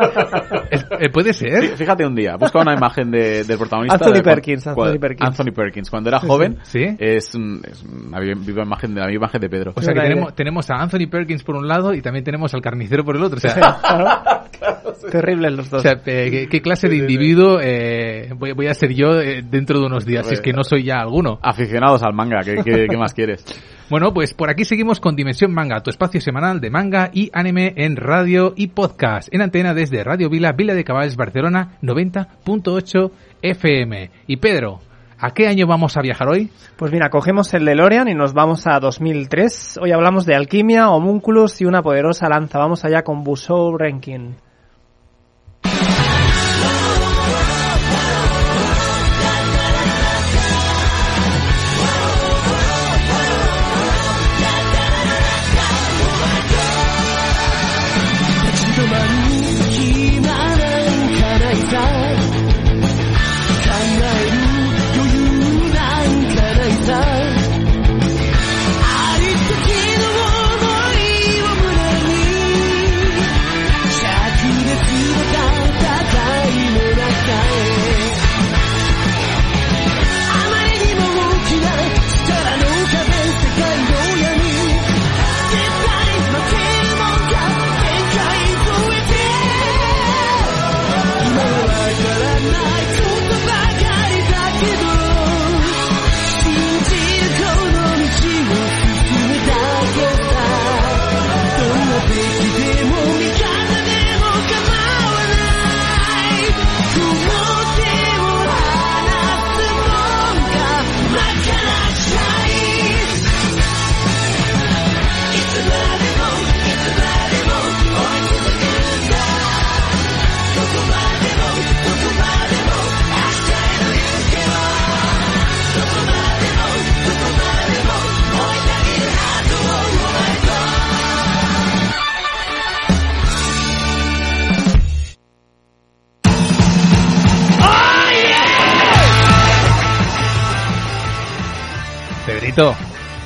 Eh, ¿Puede ser? Fí- Fíjate un día, busca una imagen de, del protagonista. Anthony de Perkins, Anthony Perkins. Anthony Perkins. Cuando era joven, Sí. es, un- es una vi- viva imagen de la viva imagen de Pedro. O sea que tenemos, tenemos a Anthony Perkins por un lado y también tenemos al carnicero por el otro. O sea, Terribles los o dos. sea, eh, ¿qué, qué clase de individuo eh, voy, voy a ser yo eh, dentro de unos días? Si es que no soy ya alguno. Aficionados al manga, ¿qué, qué- qué más quieres? Bueno, pues por aquí seguimos con Dimensión Manga, tu espacio semanal de manga y anime en radio y podcast. En antena desde Radio Vila, Vila de Caballes, Barcelona, 90.8 FM. Y Pedro, ¿a qué año vamos a viajar hoy? Pues mira, cogemos el DeLorean y nos vamos a 2003. Hoy hablamos de alquimia, homúnculos y una poderosa lanza. Vamos allá con Busou Rankin.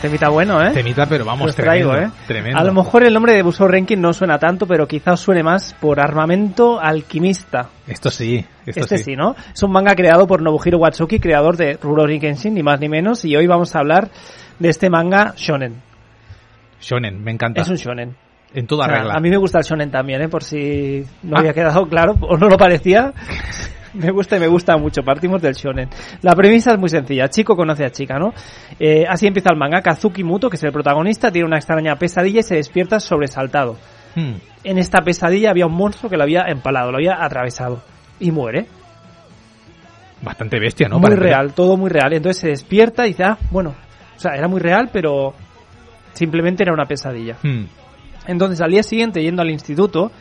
Temita bueno, ¿eh? Temita, pero vamos, traigo, tremendo, ¿eh? tremendo. A lo mejor el nombre de Busou Renkin no suena tanto, pero quizás suene más por Armamento Alquimista. Esto sí, esto este sí. sí. ¿no? Es un manga creado por Nobuhiro Watsuki, creador de Rurouni Kenshin, ni más ni menos, y hoy vamos a hablar de este manga shonen. Shonen, me encanta. Es un shonen. En toda O sea, regla. A mí me gusta el shonen también, ¿eh? Por si no Ah. había quedado claro o no lo parecía. Me gusta y me gusta mucho. Partimos del shonen. La premisa es muy sencilla. Chico conoce a chica, ¿no? Eh, así empieza el manga. Kazuki Muto, que es el protagonista, tiene una extraña pesadilla y se despierta sobresaltado. Hmm. En esta pesadilla había un monstruo que lo había empalado, lo había atravesado. Y muere. Bastante bestia, ¿no? muy Para real, todo muy real. Entonces se despierta y dice, ah, bueno. O sea, era muy real, pero simplemente era una pesadilla. Hmm. Entonces al día siguiente, yendo al instituto,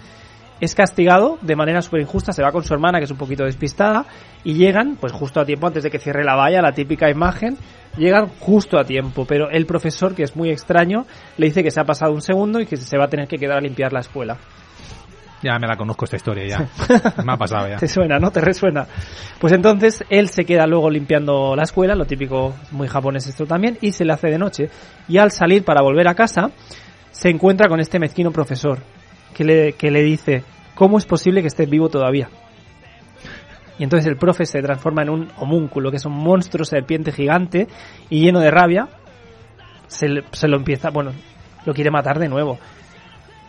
es castigado de manera súper injusta, se va con su hermana, que es un poquito despistada, y llegan, pues justo a tiempo, antes de que cierre la valla, la típica imagen, llegan justo a tiempo, pero el profesor, que es muy extraño, le dice que se ha pasado un segundo y que se va a tener que quedar a limpiar la escuela. Ya me la conozco esta historia, ya. me ha pasado ya. Te suena, ¿no? Te resuena. Pues entonces él se queda luego limpiando la escuela, lo típico muy japonés esto también, y se le hace de noche. Y al salir para volver a casa, se encuentra con este mezquino profesor, que le, que le dice, ¿cómo es posible que estés vivo todavía? Y entonces el profe se transforma en un homúnculo, que es un monstruo serpiente gigante y lleno de rabia. Se, le- se lo empieza, bueno, lo quiere matar de nuevo.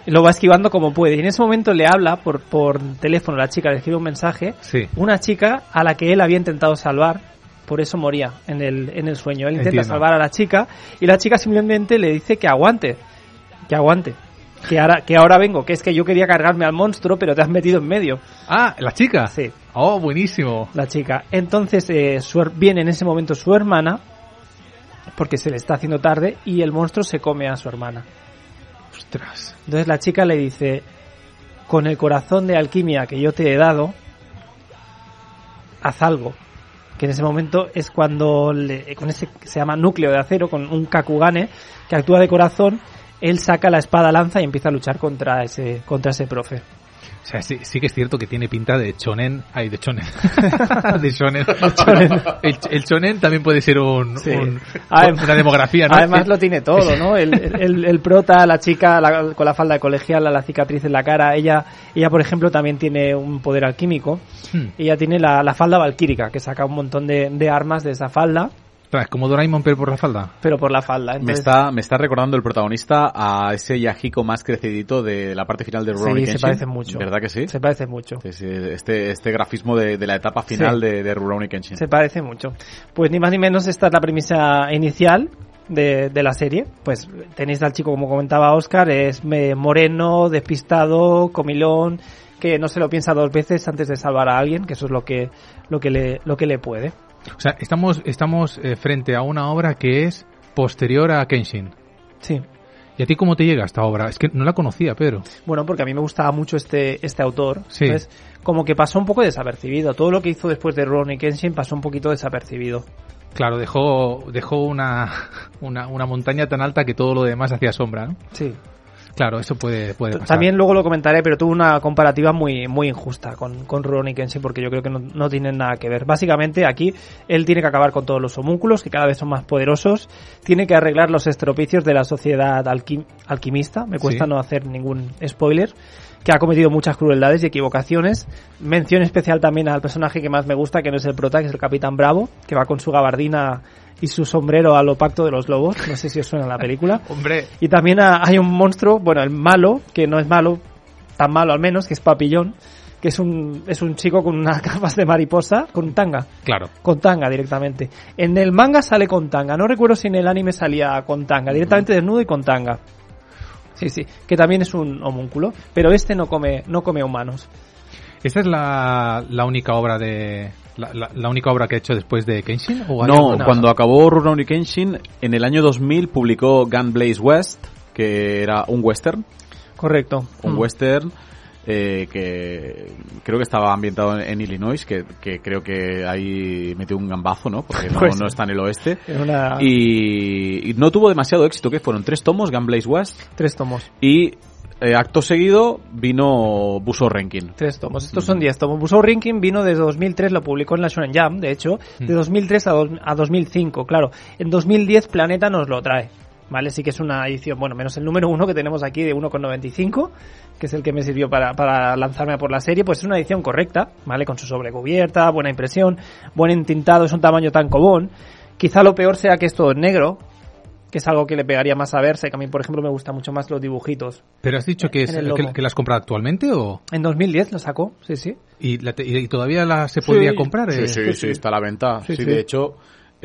Lo va esquivando como puede. Y en ese momento le habla por, por teléfono, la chica le escribe un mensaje Sí. una chica a la que él había intentado salvar, por eso moría en el, en el sueño. Él intenta Entiendo. salvar a la chica y la chica simplemente le dice que aguante, que aguante, que ahora, que ahora vengo, que es que yo quería cargarme al monstruo, pero te has metido en medio. Ah, la chica. Sí, Oh, buenísimo. la chica. Entonces eh, su viene en ese momento su hermana, porque se le está haciendo tarde, y el monstruo se come a su hermana. Ostras. Entonces la chica le dice, con el corazón de alquimia que yo te he dado, haz algo. Que en ese momento es cuando, le- con ese se llama núcleo de acero, con un Kakugane que actúa de corazón, él saca la espada lanza y empieza a luchar contra ese, contra ese profe. O sea, sí, sí que es cierto que tiene pinta de chonen. Ay, de chonen. de shonen. El, el chonen también puede ser un, Sí. un- Adem- una demografía, ¿no? Además lo tiene todo, ¿no? El, el, el prota, la chica la- con la falda de colegial, la cicatriz en la cara, ella, ella por ejemplo también tiene un poder alquímico. Hmm. Ella tiene la, la falda valquírica, que saca un montón de, de armas de esa falda, Ostras, como Doraemon pero por la falda. pero por la falda. Me Entonces, está, me está recordando el protagonista a ese Yahiko más crecidito de la parte final de Rurouni Sí, se parece mucho. ¿Verdad que sí? Se parece mucho. Sí, sí, Este, este grafismo de, de la etapa final Sí. de, de Rurouni Kenshin. Se parece mucho. Pues ni más ni menos esta es la premisa inicial de, de la serie. Pues tenéis al chico, como comentaba Oscar, es me- moreno, despistado, comilón, que no se lo piensa dos veces antes de salvar a alguien, que eso es lo que, lo que le, lo que le puede. O sea, estamos, estamos eh, frente a una obra que es posterior a Kenshin. Sí. ¿Y a ti cómo te llega esta obra? Es que no la conocía, Pedro. Bueno, porque a mí me gustaba mucho este, este autor. Sí. Entonces, como que pasó un poco desapercibido. Todo lo que hizo después de Ronnie Kenshin pasó un poquito desapercibido. Claro, dejó, dejó una, una, una montaña tan alta que todo lo demás hacía sombra, ¿no? Sí. Claro, eso puede, puede pasar. También luego lo comentaré, pero tuvo una comparativa muy, muy injusta con, con Rurouni Kenshin porque yo creo que no, no tienen nada que ver. Básicamente aquí él tiene que acabar con todos los homúnculos que cada vez son más poderosos, tiene que arreglar los estropicios de la sociedad alquim- alquimista, me cuesta Sí. no hacer ningún spoiler, que ha cometido muchas crueldades y equivocaciones. Mención especial también al personaje que más me gusta, que no es el prota, que es el Capitán Bravo, que va con su gabardina y su sombrero a lo pacto de los lobos, no sé si os suena la película. Hombre, Y también ha- hay un monstruo, bueno, el malo, que no es malo, tan malo al menos, que es Papillón, que es un, es un chico con unas gafas de mariposa, con tanga, claro. con tanga directamente. En el manga sale con tanga, no recuerdo si en el anime salía con tanga, directamente desnudo y con tanga. Sí, sí, que también es un homúnculo, pero este no come, no come humanos. ¿Esta es la, la única obra de... La, la- la única obra que ha hecho después de Kenshin? ¿O No, alguna? cuando acabó Rurouni Kenshin, en el año 2000 publicó Gunblaze West, que era un western, Correcto. un Mm. western eh, que creo que estaba ambientado en, en Illinois, que, que creo que ahí metió un gambazo, ¿no? Porque no, Pues- no está en el oeste. Una- Y, y no tuvo demasiado éxito, que fueron tres tomos, Gunblaze West, Tres tomos. y eh, acto seguido vino Buso Ranking. Tres tomos. Estos son 10 tomos. Busou Ranking vino desde 2003, lo publicó en la Shonen Jump, de hecho, de 2003 a, dos- a 2005, claro. En 2010 Planeta nos lo trae. ¿Vale? Sí que es una edición, bueno, menos el número uno que tenemos aquí de 1,95, que es el que me sirvió para, para lanzarme a por la serie, pues es una edición correcta, ¿vale? Con su sobrecubierta, buena impresión, buen entintado, es un tamaño tan cobón. Quizá lo peor sea que es todo en negro, que es algo que le pegaría más a verse, que a mí, por ejemplo, me gustan mucho más los dibujitos. ¿Pero has dicho que, es, que, que la has comprado actualmente o...? En 2010 lo sacó, sí, sí. ¿Y, la te- y todavía la se podría Sí. comprar? Sí, eh? sí, sí, está a la venta. Sí, Sí, sí. de hecho,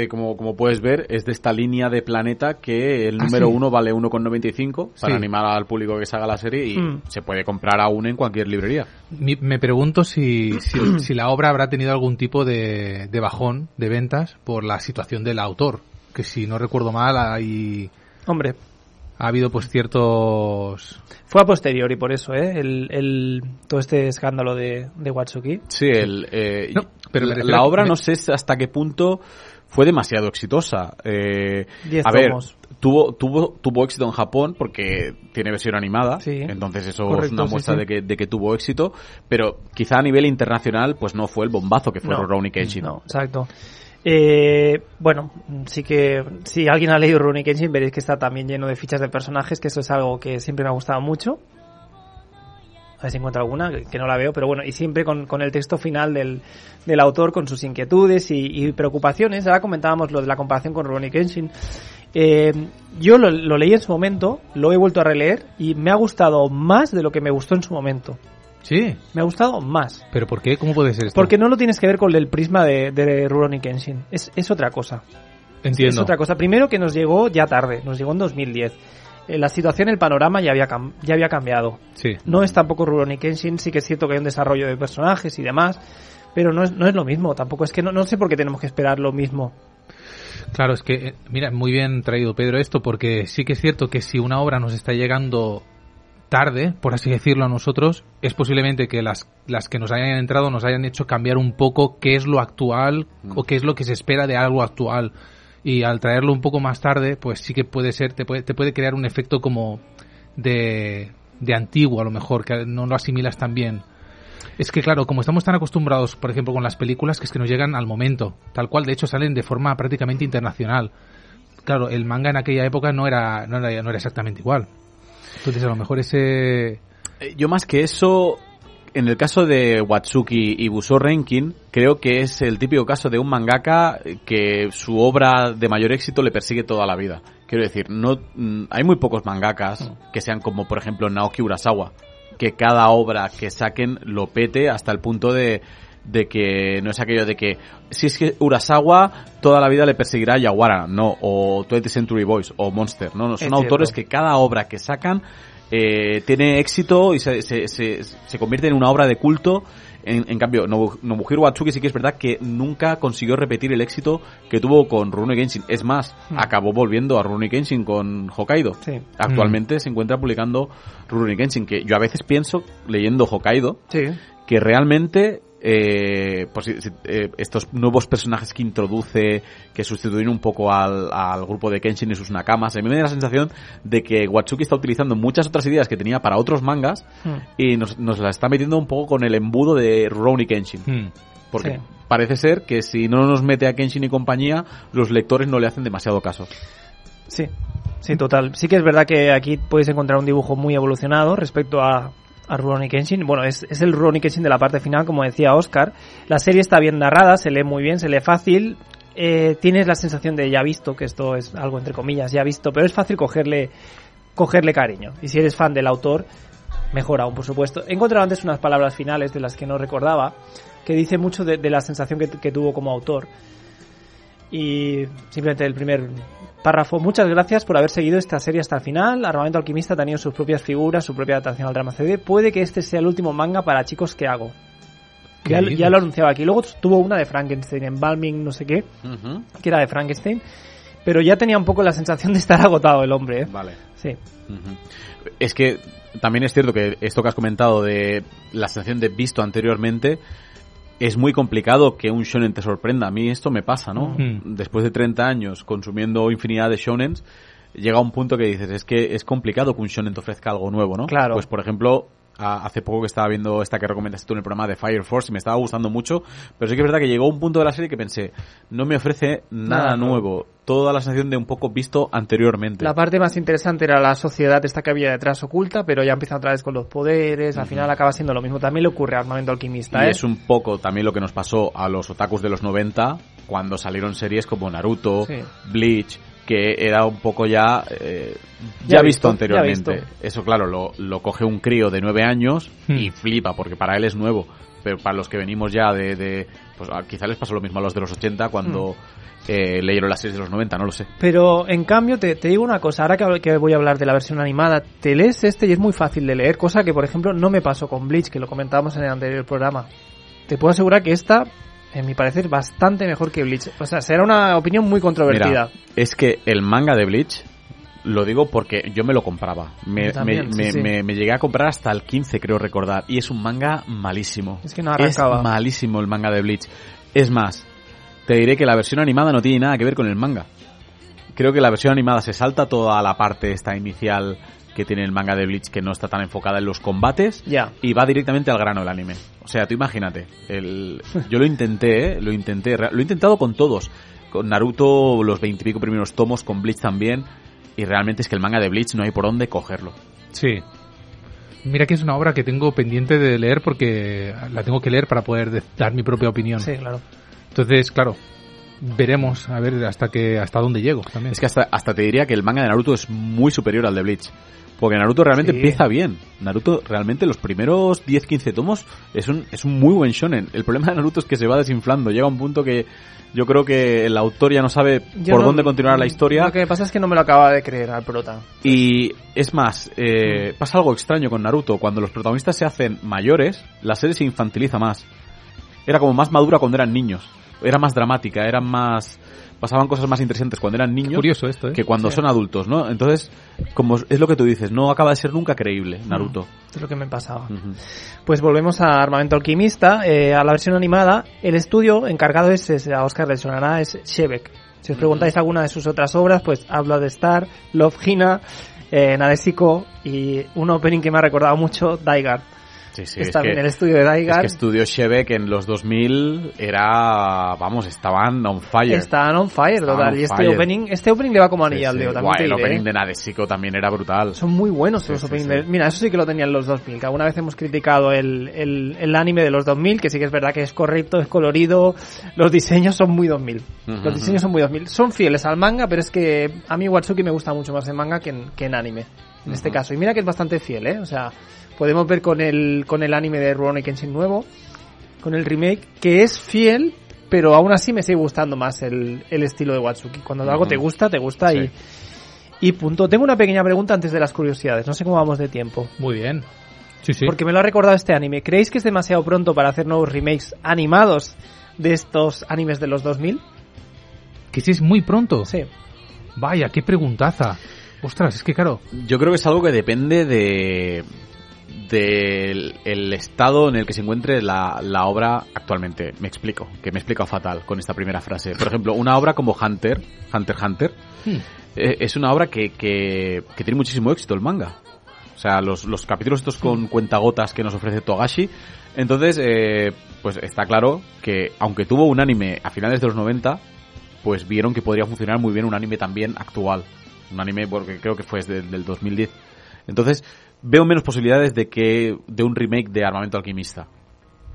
eh, como, como puedes ver, es de esta línea de Planeta que el Ah, número sí. uno vale 1,95 para Sí. animar al público que se haga la serie y Mm. se puede comprar aún en cualquier librería. Mi- me pregunto si, si, si la obra habrá tenido algún tipo de, de bajón de ventas por la situación del autor. Que si no recuerdo mal, hay, Hombre, ha habido pues ciertos... fue a posteriori por eso, ¿eh? El, el, todo este escándalo de, de Watsuki. Sí, el, eh, No, pero la, obra me- no sé hasta qué punto fue demasiado exitosa. Eh, Diez a ver, tomos. tuvo, tuvo, tuvo éxito en Japón porque tiene versión animada, Sí. entonces eso es una sí, muestra sí. De, que, de que tuvo éxito, pero quizá a nivel internacional pues no fue el bombazo que fue No. Rurouni Kenshin. No, exacto. Eh, bueno, sí que si alguien ha leído Rurouni Kenshin veréis que está también lleno de fichas de personajes, que eso es algo que siempre me ha gustado mucho. A ver si encuentro alguna, que, no la veo, pero bueno, y siempre con, con el texto final del, del autor, con sus inquietudes y, y preocupaciones. Ahora comentábamos lo de la comparación con Rurouni Kenshin. Eh, yo lo, lo leí en su momento, lo he vuelto a releer y me ha gustado más de lo que me gustó en su momento. Sí, Me ha gustado más. pero ¿por qué? ¿Cómo puede ser esto? Porque no lo tienes que ver con el prisma de, de Rurouni Kenshin. Es, es otra cosa. Entiendo. Es otra cosa. Primero que nos llegó ya tarde, nos llegó en 2010. Eh, la situación, el panorama ya había, cam- ya había cambiado. Sí. No es tampoco Rurouni Kenshin, sí que es cierto que hay un desarrollo de personajes y demás, pero no es, no es lo mismo. Tampoco es que no, no sé por qué tenemos que esperar lo mismo. Claro, es que, eh, mira, muy bien traído Pedro esto, porque sí que es cierto que si una obra nos está llegando tarde, por así decirlo a nosotros, es posiblemente que las, las que nos hayan entrado nos hayan hecho cambiar un poco qué es lo actual o qué es lo que se espera de algo actual. Y al traerlo un poco más tarde, pues sí que puede ser, te puede, te puede crear un efecto como de, de antiguo a lo mejor, que no lo asimilas tan bien. Es que claro, como estamos tan acostumbrados, por ejemplo, con las películas, que es que nos llegan al momento, tal cual, de hecho salen de forma prácticamente internacional. Claro, el manga en aquella época no era, no era, no era exactamente igual. Entonces a lo mejor ese... Eh, Yo más que eso, en el caso de Watsuki y Busou Renkin, creo que es el típico caso de un mangaka que su obra de mayor éxito le persigue toda la vida. Quiero decir, no mm, hay muy pocos mangakas que sean como por ejemplo Naoki Urasawa, que cada obra que saquen lo pete hasta el punto de de que no es aquello de que si es que Urasawa toda la vida le perseguirá a Yawara, no, o 20th Century Boys o Monster, no, no son Es autores cierto. que cada obra que sacan eh, tiene éxito y se, se, se, se convierte en una obra de culto. En, en cambio, Nobu- Nobuhiro Watsuki sí que es verdad que nunca consiguió repetir el éxito que tuvo con Rurouni Kenshin. Es más, Hmm. acabó volviendo a Rurouni Kenshin con Hokkaido. Sí. Actualmente se encuentra publicando Rurouni Kenshin, que yo a veces pienso, leyendo Hokkaido, Sí. que realmente eh, pues, eh, estos nuevos personajes que introduce, que sustituyen un poco al, al grupo de Kenshin y sus nakamas, a mí me da la sensación de que Watsuki está utilizando muchas otras ideas que tenía para otros mangas Hmm. y nos, nos la está metiendo un poco con el embudo de Rurouni Kenshin. Hmm. Porque Sí. parece ser que si no nos mete a Kenshin y compañía, los lectores no le hacen demasiado caso. Sí, sí, total. Sí que es verdad que aquí puedes encontrar un dibujo muy evolucionado respecto a, a Rurouni Kenshin. Bueno, es, es el Rurouni Kenshin de la parte final, como decía Oscar. La serie está bien narrada, se lee muy bien, se lee fácil. Eh, tienes la sensación de ya visto, que esto es algo entre comillas, ya visto, pero es fácil cogerle, cogerle cariño. Y si eres fan del autor, mejor aún, por supuesto. He encontrado antes unas palabras finales de las que no recordaba, que dice mucho de, de la sensación que, que tuvo como autor. Y simplemente el primer párrafo. Muchas gracias por haber seguido esta serie hasta el final. Armamento Alquimista ha tenido sus propias figuras, su propia adaptación al drama CD. Puede que este sea el último manga para chicos que hago. ¿Qué Ya, ya lo anunciaba aquí. Luego tuvo una de Frankenstein, en Balming, no sé qué, que era de Frankenstein. Pero ya tenía un poco la sensación de estar agotado el hombre, ¿eh? Vale. Sí. Ujú. Es que también es cierto que esto que has comentado de la sensación de visto anteriormente es muy complicado que un shonen te sorprenda. A mí esto me pasa, ¿no? Mm. Después de 30 años consumiendo infinidad de shonens, llega un punto que dices, es que es complicado que un shonen te ofrezca algo nuevo, ¿no? Claro. Pues, por ejemplo, a- hace poco que estaba viendo esta que recomendaste tú en el programa de Fire Force y me estaba gustando mucho, pero sí que es verdad que llegó un punto de la serie que pensé, no me ofrece nada, Nada nuevo. nuevo. Toda la sensación de un poco visto anteriormente. La parte más interesante era la sociedad esta que había detrás oculta, pero ya empieza otra vez con los poderes, al final acaba siendo lo mismo. También le ocurre a Armamento Alquimista, Y ¿eh? es un poco también lo que nos pasó a los otakus de los 90 cuando salieron series como Naruto, Sí. Bleach, que era un poco ya eh, Ya ya, visto, visto anteriormente. ya visto. Eso claro, lo, lo coge un crío de 9 años Hmm. y flipa porque para él es nuevo. Pero para los que venimos ya de... de pues quizá les pasó lo mismo a los de los 80 cuando Hmm. eh, leyeron las series de los 90, no lo sé. Pero en cambio, te, te digo una cosa, ahora que, que voy a hablar de la versión animada, te lees este y es muy fácil de leer, cosa que por ejemplo no me pasó con Bleach, que lo comentábamos en el anterior programa. Te puedo asegurar que esta, en mi parecer, bastante mejor que Bleach. O sea, será una opinión muy controvertida. Mira, es que el manga de Bleach, lo digo porque yo me lo compraba. Me, Yo también, me- sí, me- sí. me- me llegué a comprar hasta el 15, creo recordar. Y es un manga malísimo. Es que no arrancaba. Es malísimo el manga de Bleach. Es más, te diré que la versión animada no tiene nada que ver con el manga. Creo que la versión animada se salta toda la parte esta inicial que tiene el manga de Bleach que no está tan enfocada en los combates Ya. y va directamente al grano el anime. O sea, tú imagínate, el, yo lo intenté, ¿eh? lo intenté, lo he intentado con todos, con Naruto los veintipico primeros tomos, con Bleach también, y realmente es que el manga de Bleach no hay por dónde cogerlo. Sí. Mira que es una obra que tengo pendiente de leer porque la tengo que leer para poder de- dar mi propia opinión. Sí, claro. Entonces, claro, veremos a ver hasta que hasta dónde llego también. Es que hasta, hasta te diría que el manga de Naruto es muy superior al de Bleach. Porque Naruto realmente Sí. empieza bien. Naruto realmente los primeros 10-15 tomos es un, es un muy buen shonen. El problema de Naruto es que se va desinflando. Llega un punto que yo creo que el autor ya no sabe Yo por no- dónde continuar la historia. Lo que pasa es que no me lo acaba de creer al prota. Y es más, eh, pasa algo extraño con Naruto. Cuando los protagonistas se hacen mayores, la serie se infantiliza más. Era como más madura cuando eran niños. Era más dramática, eran más... Pasaban cosas más interesantes cuando eran niños Curioso esto, ¿eh? que cuando Sí. son adultos, ¿no? Entonces, como es lo que tú dices, no acaba de ser nunca creíble Naruto. Es lo que me pasaba. Pues volvemos a Armamento Alquimista, eh, a la versión animada. El estudio encargado es, es- a Oscar le sonará, es Shebek. Si os preguntáis alguna de sus otras obras, pues habla de Star, Love Hina, eh, Nadesico y un opening que me ha recordado mucho, Daigar. Sí, sí, Está es que, el estudio de es Daigar. que Estudio en los 2000 era, vamos, estaban on fire. Están on fire, Estaban total. on Y este fire. opening, este opening le va como anillo al dedo, también Guau, te el opening ¿eh? de Nadesico también era brutal. Son muy buenos los openings. de- Mira, eso sí que lo tenían los 2000, que alguna vez hemos criticado el, el, el anime de los 2000, que sí que es verdad que es correcto, es colorido, los diseños son muy 2000. Ujú, Los diseños son muy 2000. Son fieles al manga, pero es que a mí Watsuki me gusta mucho más en manga que en, que en anime, en este Ujú. caso. Y mira que es bastante fiel, ¿eh? O sea, podemos ver con el, con el anime de Rurouni Kenshin nuevo, con el remake, que es fiel, pero aún así me sigue gustando más el, el estilo de Watsuki. Cuando algo Ujú. te gusta, te gusta Sí. y... Y punto. Tengo una pequeña pregunta antes de las curiosidades. No sé cómo vamos de tiempo. Muy bien. Sí, sí. Porque me lo ha recordado este anime. ¿Creéis que es demasiado pronto para hacer nuevos remakes animados de estos animes de los 2000? Que sí es muy pronto. Sí. Vaya, qué preguntaza. Ostras, es que claro. Yo creo que es algo que depende de del el estado en el que se encuentre la, la obra actualmente. Me explico, que me he explicado fatal con esta primera frase. Por ejemplo, una obra como Hunter, Hunter Hunter, Hmm. eh, es una obra que, que, que tiene muchísimo éxito el manga. O sea, los, los capítulos estos con cuentagotas que nos ofrece Togashi. Entonces, eh, pues está claro que aunque tuvo un anime a finales de los 90, pues vieron que podría funcionar muy bien un anime también actual. Un anime porque creo que fue desde del 2010. Entonces, veo menos posibilidades de que de un remake de Armamento Alquimista.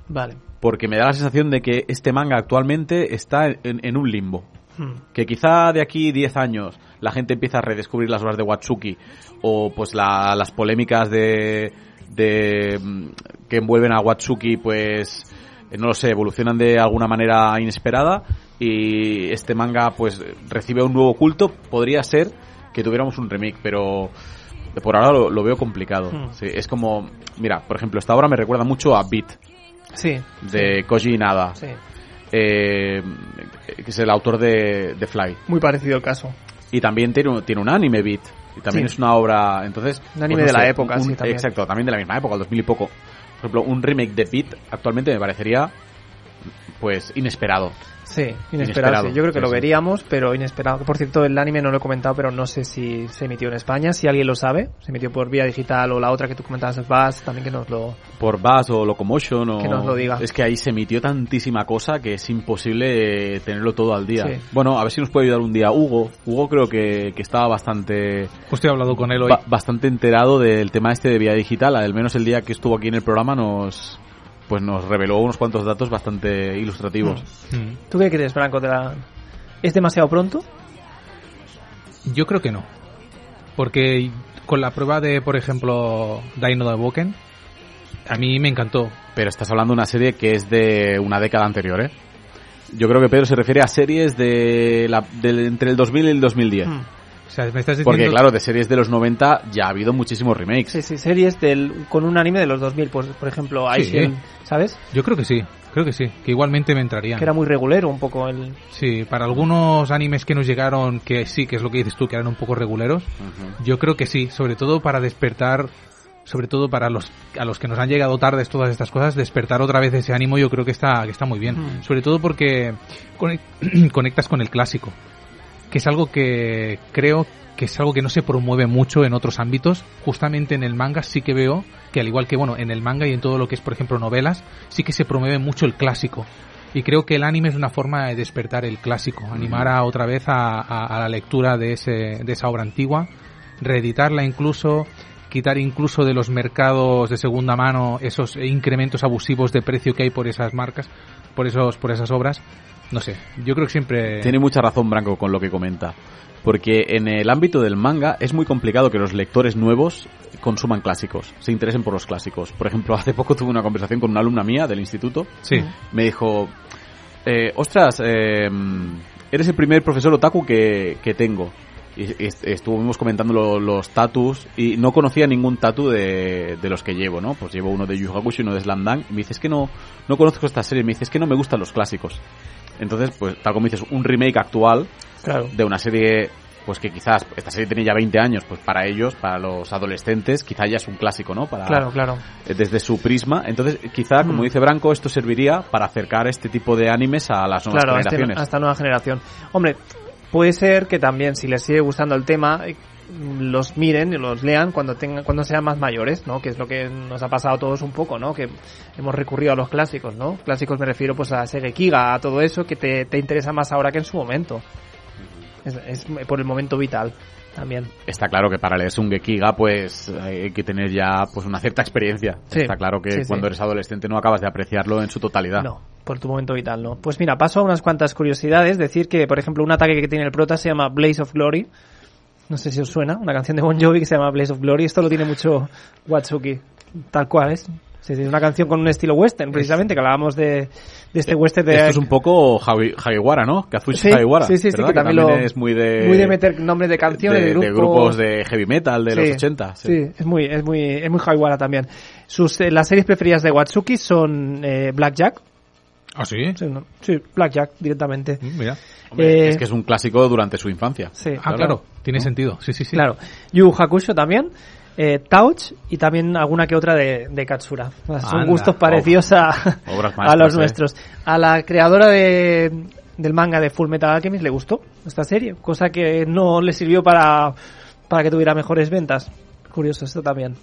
Vale. Porque me da la sensación de que este manga actualmente está en, en un limbo. Hmm. Que quizá de aquí 10 años la gente empieza a redescubrir las obras de Watsuki o pues la- las polémicas de, de mm, que envuelven a Watsuki pues eh, no lo sé, evolucionan de alguna manera inesperada y este manga pues recibe un nuevo culto, podría ser que tuviéramos un remake, pero por ahora lo, lo veo complicado. Hmm. Sí, es como, mira, por ejemplo, esta obra me recuerda mucho a Beat Sí. de Koji Inada, Sí. eh, que es el autor de, de Fly. Muy parecido el caso. Y también tiene, un- tiene un anime beat. Y también Sí. es una obra, entonces... pues Un anime de la época, sí, también. Exacto, también de la misma época, el 2000 y poco. Por ejemplo, un remake de beat actualmente me parecería pues inesperado. Sí, inesperado. Inesperado, sí. Yo creo que sí, lo sí. veríamos, pero inesperado. Por cierto, el anime no lo he comentado, pero no sé si se emitió en España. Si alguien lo sabe, se emitió por vía digital o la otra que tú comentabas, Bass, también que nos lo... Por Buzz o Locomotion o... Que nos lo diga. Es que ahí se emitió tantísima cosa que es imposible eh, tenerlo todo al día. Sí. Bueno, a ver si nos puede ayudar un día Hugo. Hugo creo que, que estaba bastante... Justo he hablado con él hoy. ba- bastante enterado del tema este de vía digital. Al menos el día que estuvo aquí en el programa nos... Pues nos reveló unos cuantos datos bastante ilustrativos. Mm. ¿Tú qué crees, Franco? de la- ¿Es demasiado pronto? Yo creo que no. Porque con la prueba de, por ejemplo, Dino de Boken, a mí me encantó. Pero estás hablando de una serie que es de una década anterior, ¿eh? Yo creo que Pedro se refiere a series de la, del- entre el 2000 y el 2010. Hmm. O sea, me estás diciendo... Porque claro, de series de los 90 ya ha habido muchísimos remakes. Sí, sí, series del, con un anime de los 2000, pues, por ejemplo, Sí. Aizen, ¿sabes? Yo creo que sí, creo que sí, que igualmente me entrarían. Que era muy regulero un poco el... Sí, para algunos animes que nos llegaron, que sí, que es lo que dices tú, que eran un poco reguleros, yo creo que sí, sobre todo para despertar, sobre todo para los a los que nos han llegado tardes todas estas cosas, despertar otra vez ese ánimo yo creo que está, que está muy bien. Mm. Sobre todo porque conec- conectas con el clásico, que es algo que creo que es algo que no se promueve mucho en otros ámbitos. Justamente en el manga sí que veo que al igual que bueno, en el manga y en todo lo que es por ejemplo novelas, sí que se promueve mucho el clásico. Y creo que el anime es una forma de despertar el clásico, animar a otra vez a, la lectura de, ese, de esa obra antigua, reeditarla incluso, quitar incluso de los mercados de segunda mano esos incrementos abusivos de precio que hay por esas marcas, por esos, por esas obras. No sé, yo creo que siempre... Tiene mucha razón Branco con lo que comenta. Porque en el ámbito del manga es muy complicado que los lectores nuevos consuman clásicos, se interesen por los clásicos. Por ejemplo, hace poco tuve una conversación con una alumna mía del instituto. Sí. Me dijo, eh, ostras, eh, eres el primer profesor otaku que, que tengo. Y, y est- estuvimos comentando lo- los tatus y no conocía ningún tatu de, de los que llevo, ¿no? Pues llevo uno de Yu Hakusho y uno de Slam Dunk. Y me dices que no, no conozco esta serie. Me dices que no me gustan los clásicos. Entonces, pues tal como dices, un remake actual Claro. de una serie pues que quizás esta serie tiene ya 20 años, pues para ellos, para los adolescentes, quizá ya es un clásico, ¿no? Para, Claro, claro. eh, Desde su prisma. Entonces, quizá, como Mm. dice Branco, esto serviría para acercar este tipo de animes a las nuevas Claro, este- generaciones. a esta nueva generación. Hombre, puede ser que también, si les sigue gustando el tema, los miren y los lean cuando tengan, cuando sean más mayores, ¿no? Que es lo que nos ha pasado a todos un poco, ¿no? Que hemos recurrido a los clásicos, ¿no? Clásicos me refiero pues a Segekiga, a todo eso que te, te interesa más ahora que en su momento. Es, es por el momento vital también. Está claro que para leerse un Gekiga, pues hay que tener ya pues una cierta experiencia. Sí, Está claro que sí, sí. cuando eres adolescente no acabas de apreciarlo en su totalidad. No, por tu momento vital, no. Pues mira, paso a unas cuantas curiosidades. Decir que, por ejemplo, un ataque que tiene el prota se llama Blaze of Glory. No sé si os suena, una canción de Bon Jovi que se llama Blaze of Glory. Esto lo tiene mucho Watsuki, tal cual es. Sí, sí, una canción con un estilo western, precisamente, que hablábamos de, de este western de... Esto es un poco Hagiwara, ¿no? Kazuchi Sí, sí, sí, sí, que también lo- es muy de... muy de meter nombres de canciones, de, de- de grupos, de heavy metal de los Sí, 80. Sí, es muy, es muy, es muy Haiwara también. Sus, eh, las series preferidas de Watsuki son eh, Blackjack. ¿Ah, sí? Sí, no, sí, Blackjack directamente. Mira. Hombre, Eh, es que es un clásico durante su infancia. Sí, Ah, claro, tiene sentido. Sí, sí, sí. Claro. Yu Hakusho también. Eh, Touch y también alguna que otra de, de Katsura. Son Anda. gustos parecidos a, a los ¿eh? nuestros. A la creadora de, del manga de Full Metal Alchemist le gustó esta serie, cosa que no le sirvió para, para que tuviera mejores ventas. Curioso esto también.